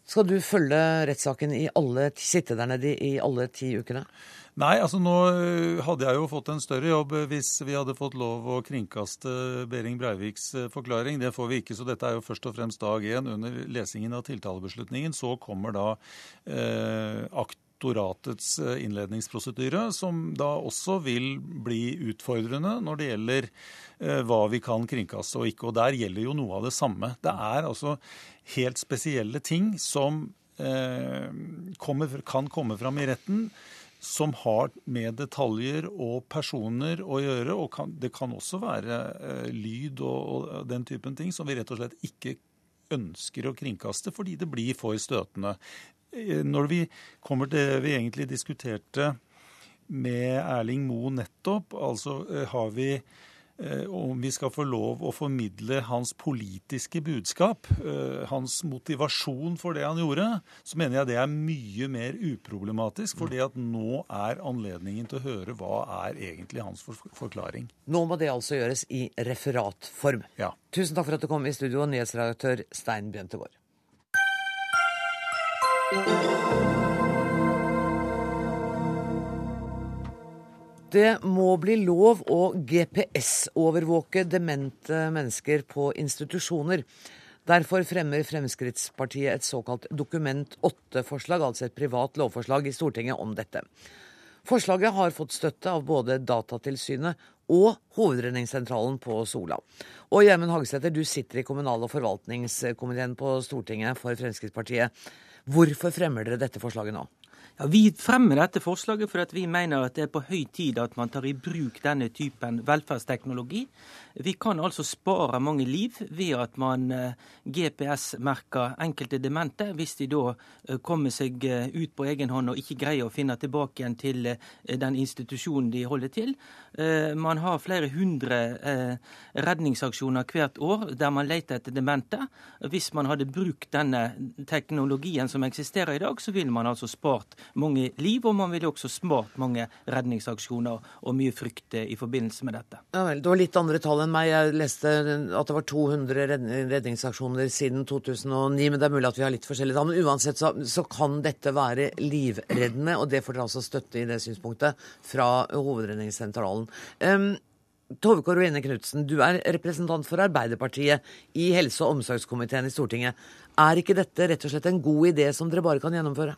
Skal du følge rettssaken i alle, sitte der nede i alle ti ukene? Nei, altså nå øh, hadde jeg jo fått en større jobb øh, hvis vi hadde fått lov å kringkaste Behring Breiviks øh, forklaring. Det får vi ikke, så dette er jo først og fremst dag én under lesingen av tiltalebeslutningen. Så kommer da eh, aktoratets innledningsprosedyre, som da også vil bli utfordrende når det gjelder eh, hva vi kan kringkaste og ikke. Og der gjelder jo noe av det samme. Det er altså helt spesielle ting som eh, kommer, kan komme fram i retten som har med detaljer og personer å gjøre. Og kan, det kan også være eh, lyd og, og, den typen ting som vi rett og slett ikke ønsker å kringkaste fordi det blir for støtende. Eh, når vi kommer til det vi egentlig diskuterte med Erling Moe nettopp, altså eh, har vi om vi skal få lov å formidle hans politiske budskap, eh, hans motivasjon for det han gjorde, så mener jeg det er mye mer uproblematisk. fordi at nå er anledningen til å høre hva er egentlig hans forklaring. Nå må det altså gjøres i referatform. Ja. Tusen takk for at du kom i studio, nyhetsredaktør Stein Bjøntegård. Det må bli lov å GPS-overvåke demente mennesker på institusjoner. Derfor fremmer Fremskrittspartiet et såkalt Dokument 8-forslag, altså et privat lovforslag i Stortinget om dette. Forslaget har fått støtte av både Datatilsynet og Hovedredningssentralen på Sola. Og Gjermund Hagesæter, du sitter i kommunal- og forvaltningskomiteen på Stortinget for Fremskrittspartiet. Hvorfor fremmer dere dette forslaget nå? Ja, Vi fremmer dette forslaget fordi vi mener at det er på høy tid at man tar i bruk denne typen velferdsteknologi. Vi kan altså spare mange liv ved at man eh, GPS-merker enkelte demente, hvis de da eh, kommer seg eh, ut på egen hånd og ikke greier å finne tilbake igjen til den institusjonen de holder til. Man har flere hundre redningsaksjoner hvert år der man leter etter demente. Hvis man hadde brukt denne teknologien som eksisterer i dag, så ville man altså spart mange liv, og man ville også spart mange redningsaksjoner og mye frykt i forbindelse med dette. Ja vel, Det var litt andre tall enn meg. Jeg leste at det var 200 redningsaksjoner siden 2009, men det er mulig at vi har litt forskjellige tall. Men uansett så, så kan dette være livreddende, og det får dere altså støtte i det synspunktet fra Hovedredningssentralen. Um, Tove Karoline Knutsen, du er representant for Arbeiderpartiet i helse- og omsorgskomiteen i Stortinget. Er ikke dette rett og slett en god idé som dere bare kan gjennomføre?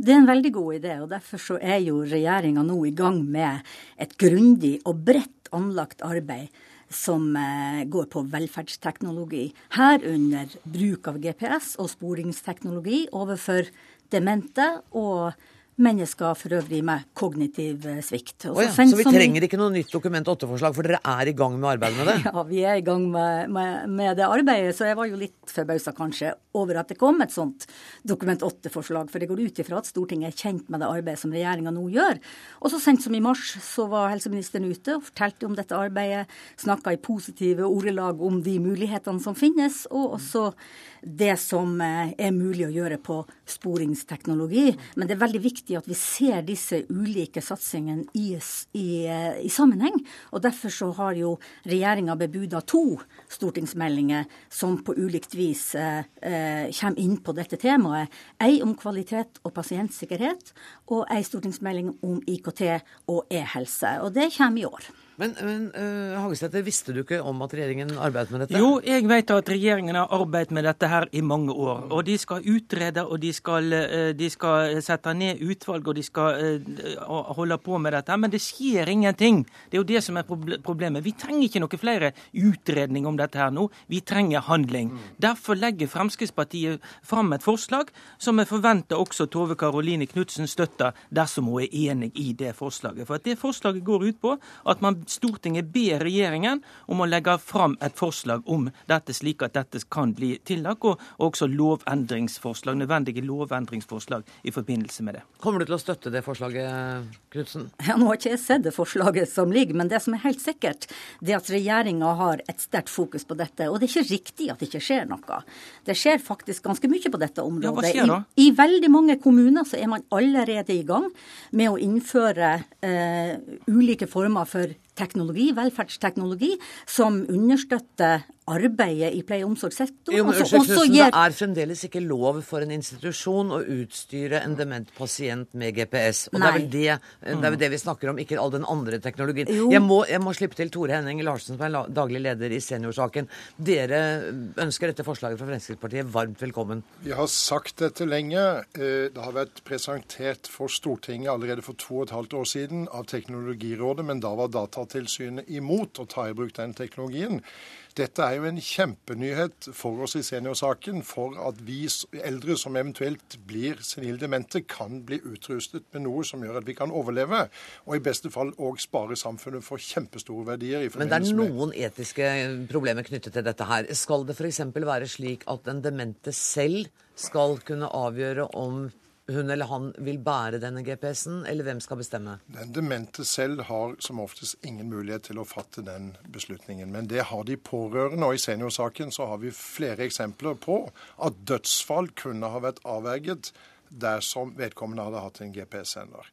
Det er en veldig god idé, og derfor så er jo regjeringa nå i gang med et grundig og bredt anlagt arbeid som eh, går på velferdsteknologi, herunder bruk av GPS og sporingsteknologi overfor demente og mennesker for øvrig med kognitiv eh, svikt. Oh ja, så vi trenger ikke noe nytt Dokument 8-forslag, for dere er i gang med arbeidet med det? *laughs* Ja, vi er i gang med, med, med det arbeidet, så jeg var jo litt forbausa kanskje over at det kom et sånt Dokument 8-forslag. For det går ut ifra at Stortinget er kjent med det arbeidet som regjeringa nå gjør. Og så sent som i mars så var helseministeren ute og fortalte om dette arbeidet, snakka i positive ordelag om de mulighetene som finnes, og også det som eh, er mulig å gjøre på sporingsteknologi. Men det er veldig viktig at vi ser disse ulike satsingene i, i, eh, i sammenheng. Og derfor så har jo regjeringa bebuda to stortingsmeldinger som på ulikt vis eh, eh, kommer inn på dette temaet. Ei om kvalitet og pasientsikkerhet, og ei stortingsmelding om IKT og e-helse. Og det kommer i år. Men, men uh, Hagesæter, visste du ikke om at regjeringen arbeidet med dette? Jo, jeg vet at regjeringen har arbeidet med dette her i mange år. Og de skal utrede, og de skal, uh, de skal sette ned utvalg, og de skal uh, holde på med dette. Men det skjer ingenting. Det er jo det som er problemet. Vi trenger ikke noe flere utredning om dette her nå. Vi trenger handling. Derfor legger Fremskrittspartiet fram et forslag som jeg forventer også Tove Karoline Knutsen støtter, dersom hun er enig i det forslaget. For at det forslaget går ut på at man Stortinget ber regjeringen om å legge fram et forslag om dette, slik at dette kan bli tillagt, og også lovendringsforslag, nødvendige lovendringsforslag i forbindelse med det. Kommer du til å støtte det forslaget, Knutsen? Ja, nå har ikke jeg sett det forslaget som ligger, men det som er helt sikkert, det er at regjeringa har et sterkt fokus på dette. Og det er ikke riktig at det ikke skjer noe. Det skjer faktisk ganske mye på dette området. Ja, hva skjer da? I, I, veldig mange kommuner så er man allerede i gang med å innføre eh, ulike former for teknologi, velferdsteknologi, som understøtter arbeidet i pleie- og omsorgssektoren. Jo, men unnskyld, Knudsen, gir... Det er fremdeles ikke lov for en institusjon å utstyre en dement pasient med GPS. Og det er, det, det er, vel det, vi snakker om, ikke all den andre teknologien. Jeg må, jeg må, slippe til Tore Henning Larsen, som er daglig leder i Seniorsaken. Dere ønsker dette forslaget fra Fremskrittspartiet varmt velkommen. Vi har sagt dette lenge. Eh, det har vært presentert for Stortinget allerede for to og et halvt år siden av Teknologirådet, men da var Datatilsynet imot å ta i bruk den teknologien. Dette er jo en kjempenyhet for oss i seniorsaken, for at vi eldre som eventuelt blir senildemente, kan bli utrustet med noe som gjør at vi kan overleve, og i beste fall òg spare samfunnet for kjempestore verdier. Men det er noen etiske problemer knyttet til dette her. Skal det f.eks. være slik at den demente selv skal kunne avgjøre om hun eller han vil bære denne GPS-en, eller hvem skal bestemme? Den demente selv har som oftest ingen mulighet til å fatte den beslutningen. Men det har de pårørende, og i seniorsaken så har vi flere eksempler på at dødsfall kunne ha vært avverget dersom vedkommende hadde hatt en GPS-sender.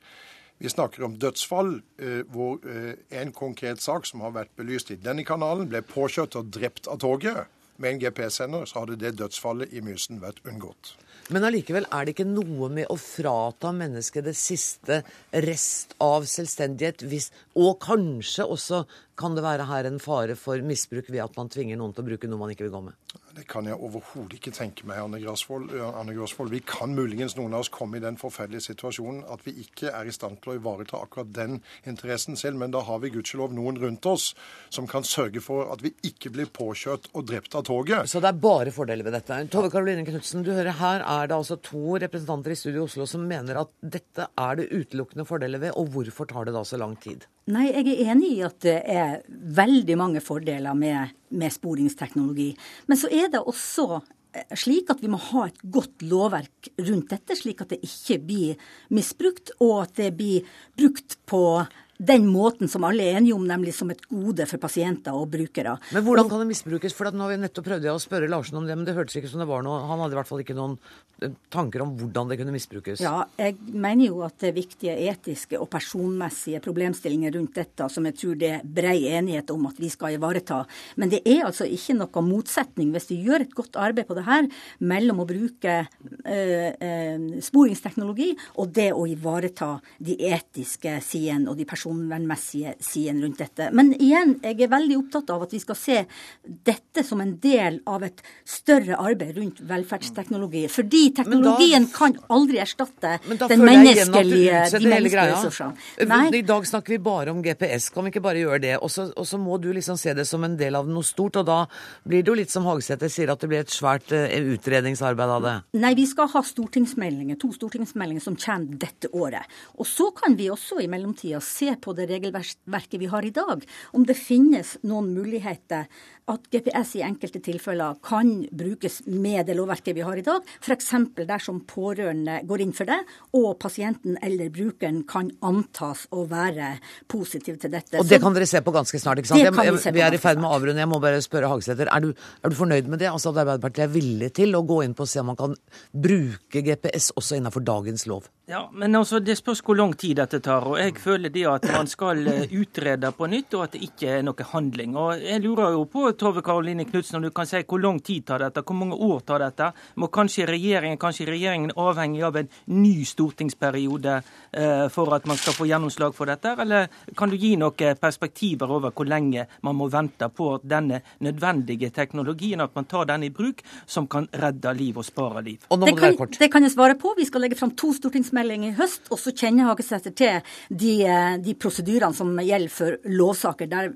Vi snakker om dødsfall, eh, hvor eh, en konkret sak som har vært belyst i denne kanalen, ble påkjørt og drept av toget. Med en GPS-sender så hadde det dødsfallet i Mysen vært unngått. Men allikevel er det ikke noe med å frata mennesket det siste rest av selvstendighet, hvis, og kanskje også kan det være her en fare for misbruk ved at man tvinger noen til å bruke noe man ikke vil gå med? Det kan jeg overhodet ikke tenke meg, Anne Grasvold. Anne Grasvold. Vi kan muligens noen av oss komme i den forferdelige situasjonen at vi ikke er i stand til å ivareta akkurat den interessen selv, men da har vi gudskjelov noen rundt oss som kan sørge for at vi ikke blir påkjørt og drept av toget. Så det er bare fordeler ved dette. Tove Karoline Knutsen, du hører her er det altså to representanter i Studio Oslo som mener at dette er det utelukkende fordeler ved, og hvorfor tar det da så lang tid? Nei, jeg er enig i at det er veldig mange fordeler med, med sporingsteknologi. Men så er det også eh, slik at vi må ha et godt lovverk rundt dette, slik at det ikke blir misbrukt, og at det blir brukt på den måten som alle er enige om, nemlig som et gode for pasienter og brukere. Men hvordan kan det misbrukes? For nå har vi nettopp prøvd å spørre Larsen om det, men det hørtes ikke som det var noe Han hadde i hvert fall ikke noen eh, tanker om hvordan det kunne misbrukes. Ja, jeg mener jo at det er viktige etiske og personmessige problemstillinger rundt dette som jeg tror det er brei enighet om at vi skal ivareta. Men det er altså ikke noe motsetning, hvis vi gjør et godt arbeid på det her, mellom å bruke øh, øh, sporingsteknologi og det å ivareta de etiske sidene og de personlige personvernmessige siden rundt dette. Men igjen, jeg er veldig opptatt av at vi skal se dette som en del av et større arbeid rundt velferdsteknologi. Fordi teknologien da, kan aldri erstatte den menneskelige, de menneskelige ressursene. I dag snakker vi bare om GPS, kan vi ikke bare gjøre det? Og så må du liksom se det som en del av noe stort, og da blir det jo litt som Hagsæter sier, at det blir et svært utredningsarbeid av det? Nei, vi skal ha stortingsmeldinger, to stortingsmeldinger som kommer dette året. Og så kan vi også i mellomtida se på det regelverket vi har i dag, om det finnes noen muligheter at GPS i enkelte tilfeller kan brukes med det lovverket vi har i dag. F.eks. dersom pårørende går inn for det, og pasienten eller brukeren kan antas å være positiv til dette. Og det kan dere se på ganske snart, ikke sant? Jeg, jeg, vi vi, er i ferd med å avrunde. Jeg må bare spørre Hagesæter, er, er, du fornøyd med det? Altså at Arbeiderpartiet er villig til å gå inn på å se om man kan bruke GPS også innenfor dagens lov? Ja, men altså, Det spørs hvor lang tid dette tar. og Jeg føler det at man skal eh, utrede på nytt, og at det ikke er noe handling. Og Jeg lurer jo på Tove Karoline Knutsen, om du kan si hvor lang tid tar dette? Hvor mange år tar dette? Må kanskje regjeringen, kanskje regjeringen avhengig av en ny stortingsperiode for at man skal få gjennomslag for dette? Eller kan du gi noen perspektiver over hvor lenge man må vente på denne nødvendige teknologien, at man tar den i bruk, som kan redde liv og spare liv? Og det, kan, det kan jeg svare på. Vi skal legge fram to stortingsmeldinger i høst, og så kjenner Hagesæter til de, eh, de prosedyrene som gjelder for lovsaker der,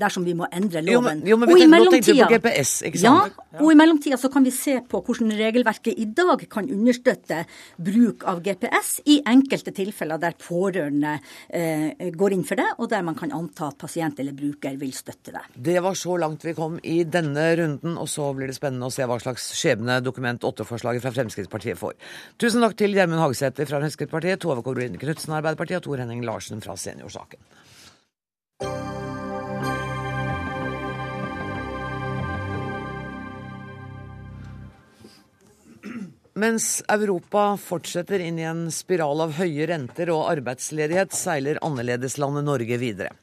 dersom vi må endre loven. Jo, men, jo, men i mellomtida GPS, ja, og i mellomtida så kan vi se på hvordan regelverket i dag kan understøtte bruk av GPS i enkelte tilfeller der pårørende eh, går inn for det, og der man kan anta at pasient eller bruker vil støtte det. Det var så langt vi kom i denne runden, og så blir det spennende å se hva slags skjebne Dokument 8-forslaget fra Fremskrittspartiet får. Tusen takk til Gjermund Hagesæter fra Fremskrittspartiet, Tove Kårin Knutsen Arbeiderpartiet og Tor Henning Larsen fra Seniorsaken. Mens Europa fortsetter inn i en spiral av høye renter og arbeidsledighet, seiler annerledeslandet Norge videre.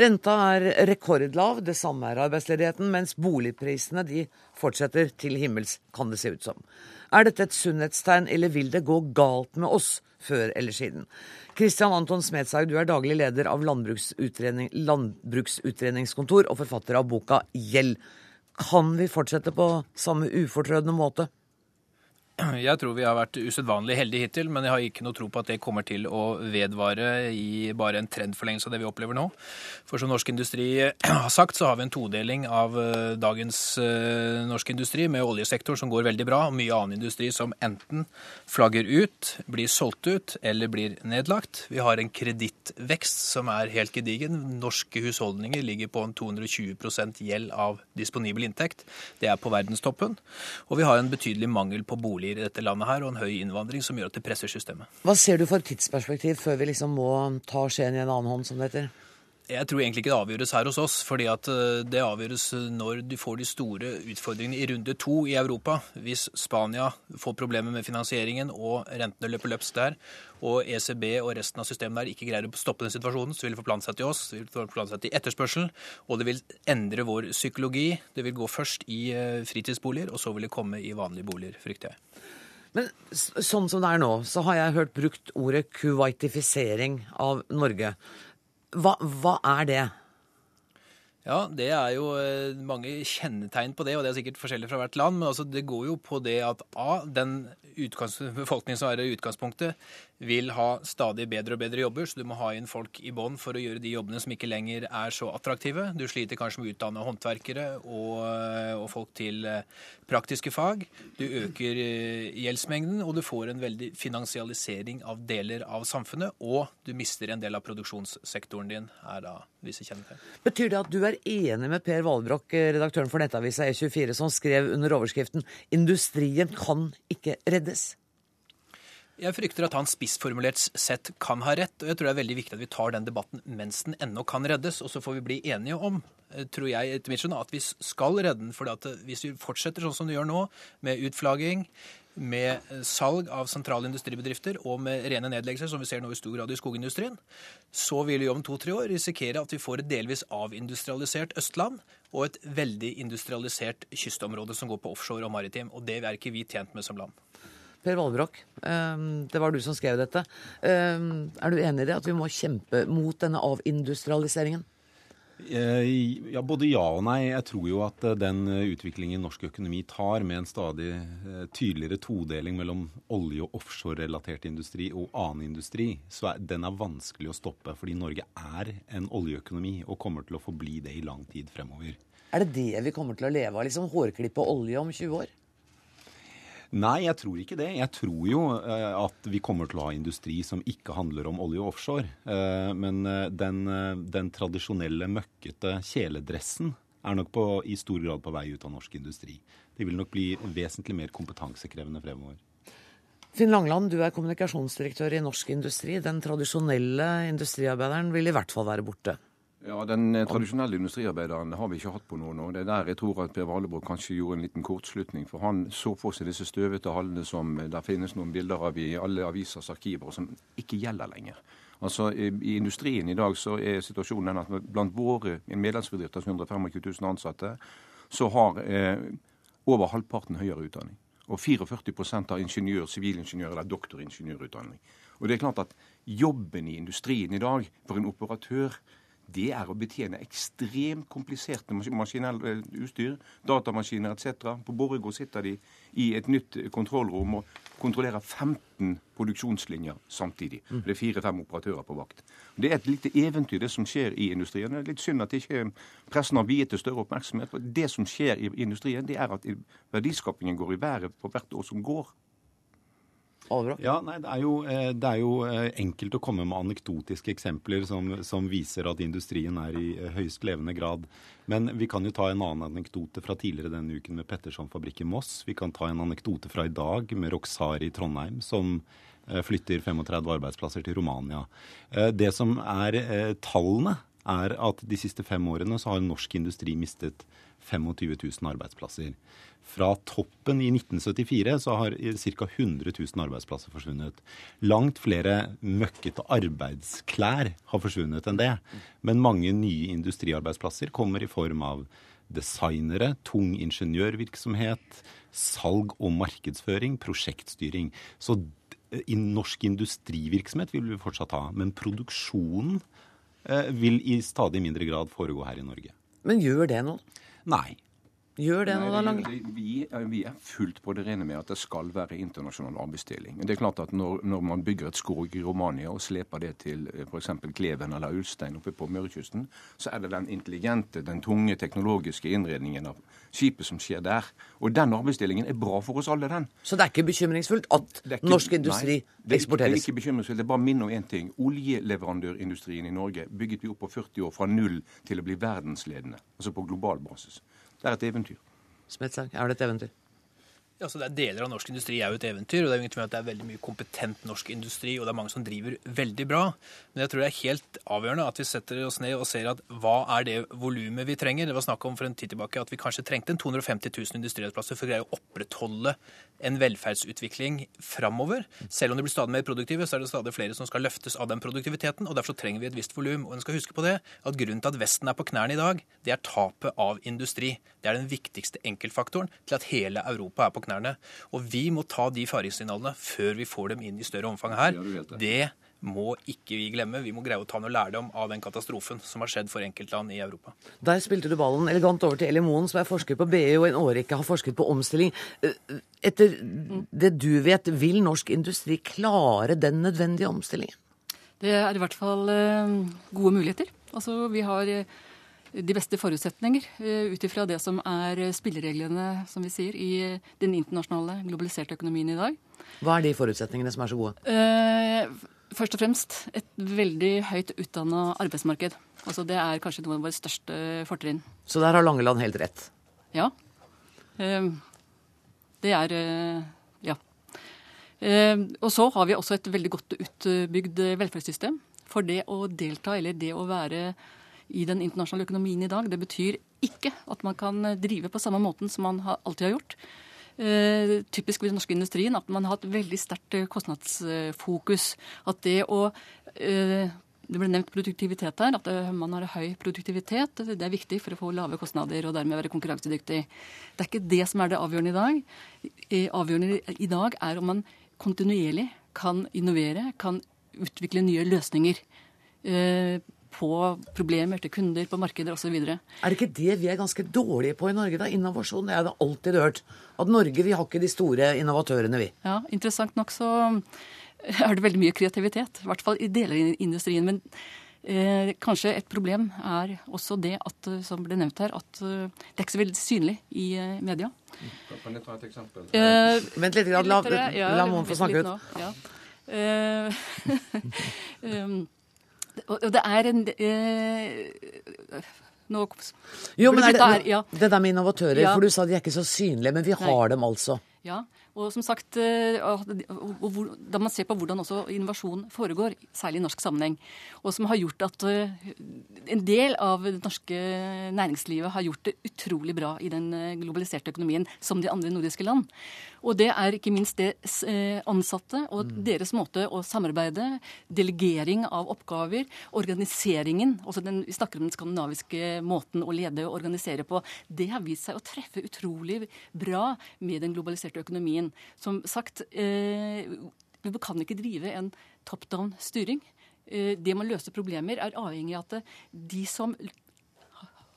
Renta er rekordlav, det samme er arbeidsledigheten, mens boligprisene de fortsetter til himmels, kan det se ut som. Er dette et sunnhetstegn, eller vil det gå galt med oss før eller siden? Kristian Anton Smedshaug, du er daglig leder av Landbruksutredning, Landbruksutredningskontor og forfatter av boka Gjeld. Kan vi fortsette på samme ufortrødne måte? Jeg tror vi har vært usedvanlig heldige hittil, men jeg har ikke noe tro på at det kommer til å vedvare i bare en trendforlengelse av det vi opplever nå. For som Norsk Industri har sagt, så har vi en todeling av eh, dagens uh, norsk industri, med oljesektor som går veldig bra, og mye annen industri som enten flagger ut, blir solgt ut eller blir nedlagt. Vi har en kredittvekst som er helt gedigen. Norske husholdninger ligger på en 220% gjeld av disponibel inntekt. Det er på verdenstoppen. Og vi har en betydelig mangel på bolig boliger i dette landet her, og en høy innvandring som gjør at det presser systemet. Hva ser du for tidsperspektiv før vi liksom må ta skjeen i en annen hånd, som det heter? Jeg tror egentlig ikke det avgjøres her hos oss, fordi at eh, det avgjøres når du får de store utfordringene i runde to i Europa. Hvis Spania får problemer med finansieringen og rentene løper løpsk der, og ECB og resten av systemet der ikke greier å stoppe den situasjonen, så vil det forplante seg til oss, det vil forplante seg til etterspørsel, og det vil endre vår psykologi. Det vil gå først i eh, fritidsboliger, og så vil det komme i vanlige boliger, frykter jeg. Men sånn som det er nå, så har jeg hørt brukt ordet kuwaitifisering av Norge. Hva, hva er det? Ja, det er jo eh, mange kjennetegn på det, og det er sikkert forskjellig fra hvert land. Men altså, det går jo på det at A, den befolkningen som er i utgangspunktet, vil ha stadig bedre og bedre jobber, så du må ha inn folk i bånn for å gjøre de jobbene som ikke lenger er så attraktive. Du sliter kanskje med å utdanne håndverkere og, og folk til eh, praktiske fag. Du øker eh, gjeldsmengden, og du får en veldig finansialisering av deler av samfunnet. Og du mister en del av produksjonssektoren din, er da visse kjennetegn. Betyr det at du er enig med Per Valbrokk, redaktøren for nettavisa E24, som skrev under overskriften 'Industrien kan ikke reddes'? Jeg frykter at han spissformulert sett kan ha rett, og jeg tror det er veldig viktig at vi tar den debatten mens den ennå kan reddes. Og så får vi bli enige om, eh, tror jeg etter mitt skjønn, at vi skal redde den. For eh, hvis vi fortsetter sånn som du gjør nå, med utflagging, med salg av sentrale industribedrifter og med rene nedleggelser, som vi ser nå i stor grad i skogindustrien, så vil vi om to-tre år risikere at vi får et delvis avindustrialisert Østland og et veldig industrialisert kystområde som går på offshore og maritim. Og det er ikke vi tjent med som land. Per Valbrokk, ehm, det var du som skrev dette. Ehm, er du enig i det, at vi må kjempe mot denne avindustrialiseringen? Eh, ja, Både ja og nei. Jeg tror jo at eh, den utviklingen norsk økonomi tar, med en stadig eh, tydeligere todeling mellom olje- og offshorerelatert industri og annen industri, så er, den er vanskelig å stoppe. Fordi Norge er en oljeøkonomi og kommer til å forbli det i lang tid fremover. Er det det vi kommer til å leve av? liksom Hårklippe olje om 20 år? Nei, jeg tror ikke det. Jeg tror jo eh, at vi kommer til å ha industri som ikke handler om olje og offshore. Eh, men eh, den, den tradisjonelle møkkete kjeledressen er nok på, i stor grad på vei ut av norsk industri. Det vil nok bli vesentlig mer kompetansekrevende fremover. Finn Langland, du er kommunikasjonsdirektør i Norsk Industri. Den tradisjonelle industriarbeideren vil i hvert fall være borte. Ja, Den eh, tradisjonelle industriarbeideren har vi ikke hatt på noen år. Det er der jeg tror at Per Valebrok kanskje gjorde en liten kortslutning. For han så for seg disse støvete hallene som eh, der finnes noen bilder av i alle avisers arkiver, som ikke gjelder lenger. Altså, I industrien i dag så er situasjonen den at blant våre medlemsbedrifter som 125 000 ansatte, så har eh, over halvparten høyere utdanning. Og 44% har ingeniør, sivilingeniør eller doktoringeniørutdanning. Og det er klart at Jobben i industrien i dag for en operatør det er å betjene ekstremt kompliserte maskinelle eh, utstyr, datamaskiner etc. På Borregaard sitter de i et nytt kontrollrom og kontrollerer 15 produksjonslinjer samtidig. Mm. Det er fire-fem operatører på vakt. Det er et lite eventyr, det som skjer i industrien. Det er litt synd at ikke pressen har viet det større oppmerksomhet. For det som skjer i industrien, det er at verdiskapingen går i været for hvert år som går. Ja, nei, det er, jo, eh, det er, jo, eh, enkelt å komme med anekdotiske eksempler som, som, viser at industrien er i eh, høyst levende grad. Men vi kan jo ta en annen anekdote fra tidligere denne uken med Petterson fabrikk i Moss. Vi kan ta en anekdote fra i dag med Roxar i Trondheim, som flytter 35 arbeidsplasser til Romania. Det som er tallene, er at de siste fem årene så har norsk industri mistet 25 000 arbeidsplasser. Fra toppen i 1974 så har ca. 100 000 arbeidsplasser forsvunnet. Langt flere møkkete arbeidsklær har forsvunnet enn det. Men mange nye industriarbeidsplasser kommer i form av designere, tung ingeniørvirksomhet, salg og markedsføring, prosjektstyring. Så i norsk industrivirksomhet vil vi fortsatt ha, men produksjonen eh, vil i stadig mindre grad foregå her i Norge. Men gjør det noe? Nei. Gjør det noe, da, Lange? Vi, vi, er fullt på det rene med at det skal være internasjonal arbeidsdeling. Det er klart at når, når man bygger et skog i Romania og sleper det til eh, f.eks. Kleven eller Ulstein oppe på Mørekysten, så er det den intelligente, den tunge teknologiske innredningen av skipet som skjer der. Og den arbeidsdelingen er bra for oss alle, den. Så det er ikke bekymringsfullt at ikke, norsk industri nei, det, eksporteres? Det er ikke bekymringsfullt. Det er bare minn om én ting. Oljeleverandørindustrien i Norge bygget vi opp på 40 år fra null til å bli verdensledende, altså på global basis. Det er et eventyr. Smetsang, er det et eventyr? Ja, så det er Deler av norsk industri er jo et eventyr, og det er jo ingen tvil at det er veldig mye kompetent norsk industri, og det er mange som driver veldig bra. Men jeg tror det er helt avgjørende at vi setter oss ned og ser at hva er det volumet vi trenger. Det var snakk om for en tid tilbake at vi kanskje trengte en 250 000 industriarbeidsplasser for å greie å opprettholde en velferdsutvikling framover. Selv om det blir stadig mer produktive, så er det stadig flere som skal løftes av den produktiviteten, og derfor trenger vi et visst volum. Og en skal huske på det, at grunnen til at Vesten er på knærne i dag, det er tapet av industri. Det er den viktigste enkeltfaktoren til at hele Europa er på knærne knærne. Og vi må ta de faringssignalene før vi får dem inn i større omfang her. Det må ikke vi glemme. Vi må greie å ta noe lærdom av den katastrofen som har skjedd for enkeltland i Europa. Der spilte du ballen elegant over til Eli Moen, som er forsker på BI og en årrekke har forsket på omstilling. Etter det du vet, vil norsk industri klare den nødvendige omstillingen? Det er i hvert fall eh, gode muligheter. Altså, vi har eh, de beste forutsetninger ut ifra det som er spillereglene, som vi sier, i den internasjonale globaliserte økonomien i dag. Hva er de forutsetningene som er så gode? Først og fremst et veldig høyt utdanna arbeidsmarked. Altså Det er kanskje noe av våre største fortrinn. Så der har Langeland helt rett? Ja. Ehm, det er eh, Ja. Og så har vi også et veldig godt utbygd velferdssystem. For det å delta, eller det å være i den internasjonale økonomien i dag, det betyr ikke at man kan drive på samme måten som man alltid har gjort. Uh, typisk ved den norske industrien at man har hatt veldig sterkt eh, kostnadsfokus. At det å uh, Det ble nevnt produktivitet her. At man har høy produktivitet. Det er viktig for å få lave kostnader og dermed være konkurransedyktig. Det er ikke det som er det avgjørende i dag. Avgjørende i dag er om man kontinuerlig kan innovere, kan utvikle nye løsninger. På problemer til kunder, på markeder osv. Er det ikke det vi er ganske dårlige på i Norge, da? Innovasjon. Det hadde jeg alltid hørt. At Norge, vi har ikke de store innovatørene, vi. Ja, interessant nok så er det veldig mye kreativitet. I hvert fall i deler av industrien. Men eh, kanskje et problem er også det at, eh, som ble nevnt her, at uh, det er ikke så veldig synlig i media. Kan jeg ta et eksempel? Eh, Vent litt, la, la, la, Moen få snakke ut. Ja. um, *laughs* Og det er en eh, nå, Jo, men er det, ja. det der med innovatører, ja. for du sa de er ikke så synlige, men vi har Nei. dem altså. Ja, og som sagt, eh, Da man ser på hvordan også innovasjon foregår, særlig i norsk sammenheng, og som har gjort at eh, en del av det norske næringslivet har gjort det utrolig bra i den eh, globaliserte økonomien, som de andre nordiske land. Og det er ikke minst det ansatte og mm. deres måte å samarbeide, delegering av oppgaver, organiseringen altså den, Vi snakker om den skandinaviske måten å lede og organisere på. Det har vist seg å treffe utrolig bra med den globaliserte økonomien. Som sagt, eh, vi kan ikke drive en top down styring. Eh, det med å løse problemer er avhengig av at de som eh,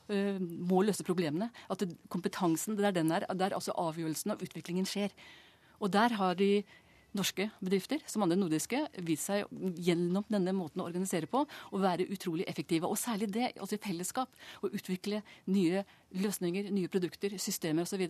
må løse problemene, at kompetansen det er den er, der altså avgjørelsen av utviklingen skjer. Og der har de norske bedrifter, som andre nordiske, vist seg gjennom denne måten å organisere på å være utrolig effektive. Og særlig det, også i fellesskap, å utvikle nye løsninger, nye produkter, systemer osv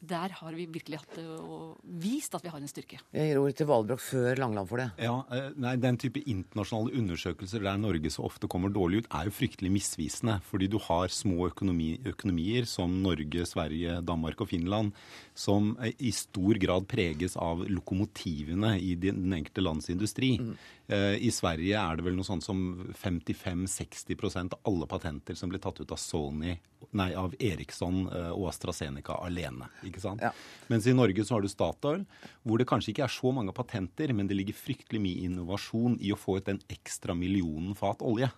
der har vi virkelig hatt det og vist at vi har en styrke. Jeg gir ordet til Valbrok før Langland for det. Ja, eh, nei, Den type internasjonale undersøkelser der Norge så ofte kommer dårlig ut, er jo fryktelig misvisende. Fordi du har små økonomi, økonomier som Norge, Sverige, Danmark og Finland, som eh, i stor grad preges av lokomotivene i den enkelte lands industri. Mm. Eh, I Sverige er det vel noe sånt som 55-60% av alle patenter som blir tatt ut av Sony, nei, av Eriksson eh, og AstraZeneca alene. ikke sant? Ja. Mens i Norge så har du Statoil, hvor det kanskje ikke er så mange patenter, men det ligger fryktelig mye innovasjon i å få ut den ekstra millionen fat olje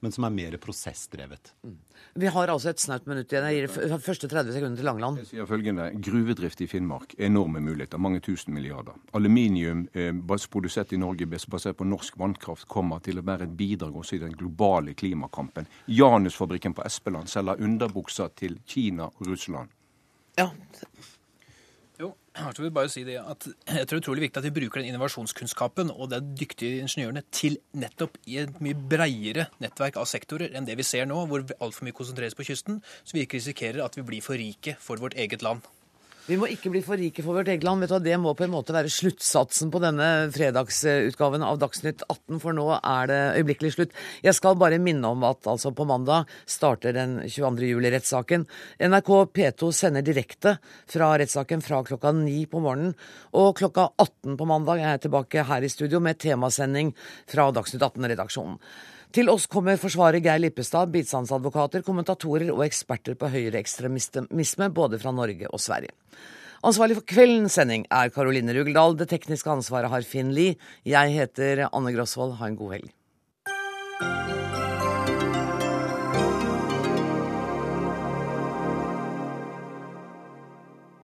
men som er mer prosessdrevet. Mm. Vi har altså et snaut minutt igjen. Jeg gir første 30 sekunder til Langeland. Jeg sier følgende. Gruvedrift i Finnmark, enorme muligheter. Mange tusen milliarder. Aluminium eh, produsert i Norge basert på norsk vannkraft kommer til å være et bidrag også i den globale klimakampen. Janusfabrikken på Espeland selger underbukser til Kina og Russland. Ja, jeg vil bare si det at jeg tror det er utrolig viktig at vi bruker den innovasjonskunnskapen og de dyktige ingeniørene til nettopp i et mye breiere nettverk av sektorer enn det vi ser nå, hvor altfor mye konsentreres på kysten, så vi ikke risikerer at vi blir for rike for vårt eget land. Vi må ikke bli for rike for vårt eget land. Vet du, det må på en måte være sluttsatsen på denne fredagsutgaven av Dagsnytt 18, for nå er det øyeblikkelig slutt. Jeg skal bare minne om at altså på mandag starter den 22. juli-rettssaken. NRK P2 sender direkte fra rettssaken fra klokka ni på morgenen. Og klokka 18 på mandag er jeg tilbake her i studio med temasending fra Dagsnytt 18-redaksjonen. Til oss kommer forsvarer Geir Lippestad, bistandsadvokater, kommentatorer og eksperter på høyreekstremisme både fra Norge og Sverige. Ansvarlig for kveldens sending er Karoline Rugeldal. Det tekniske ansvaret har Finn Lie. Jeg heter Anne Grosvold. Ha en god helg.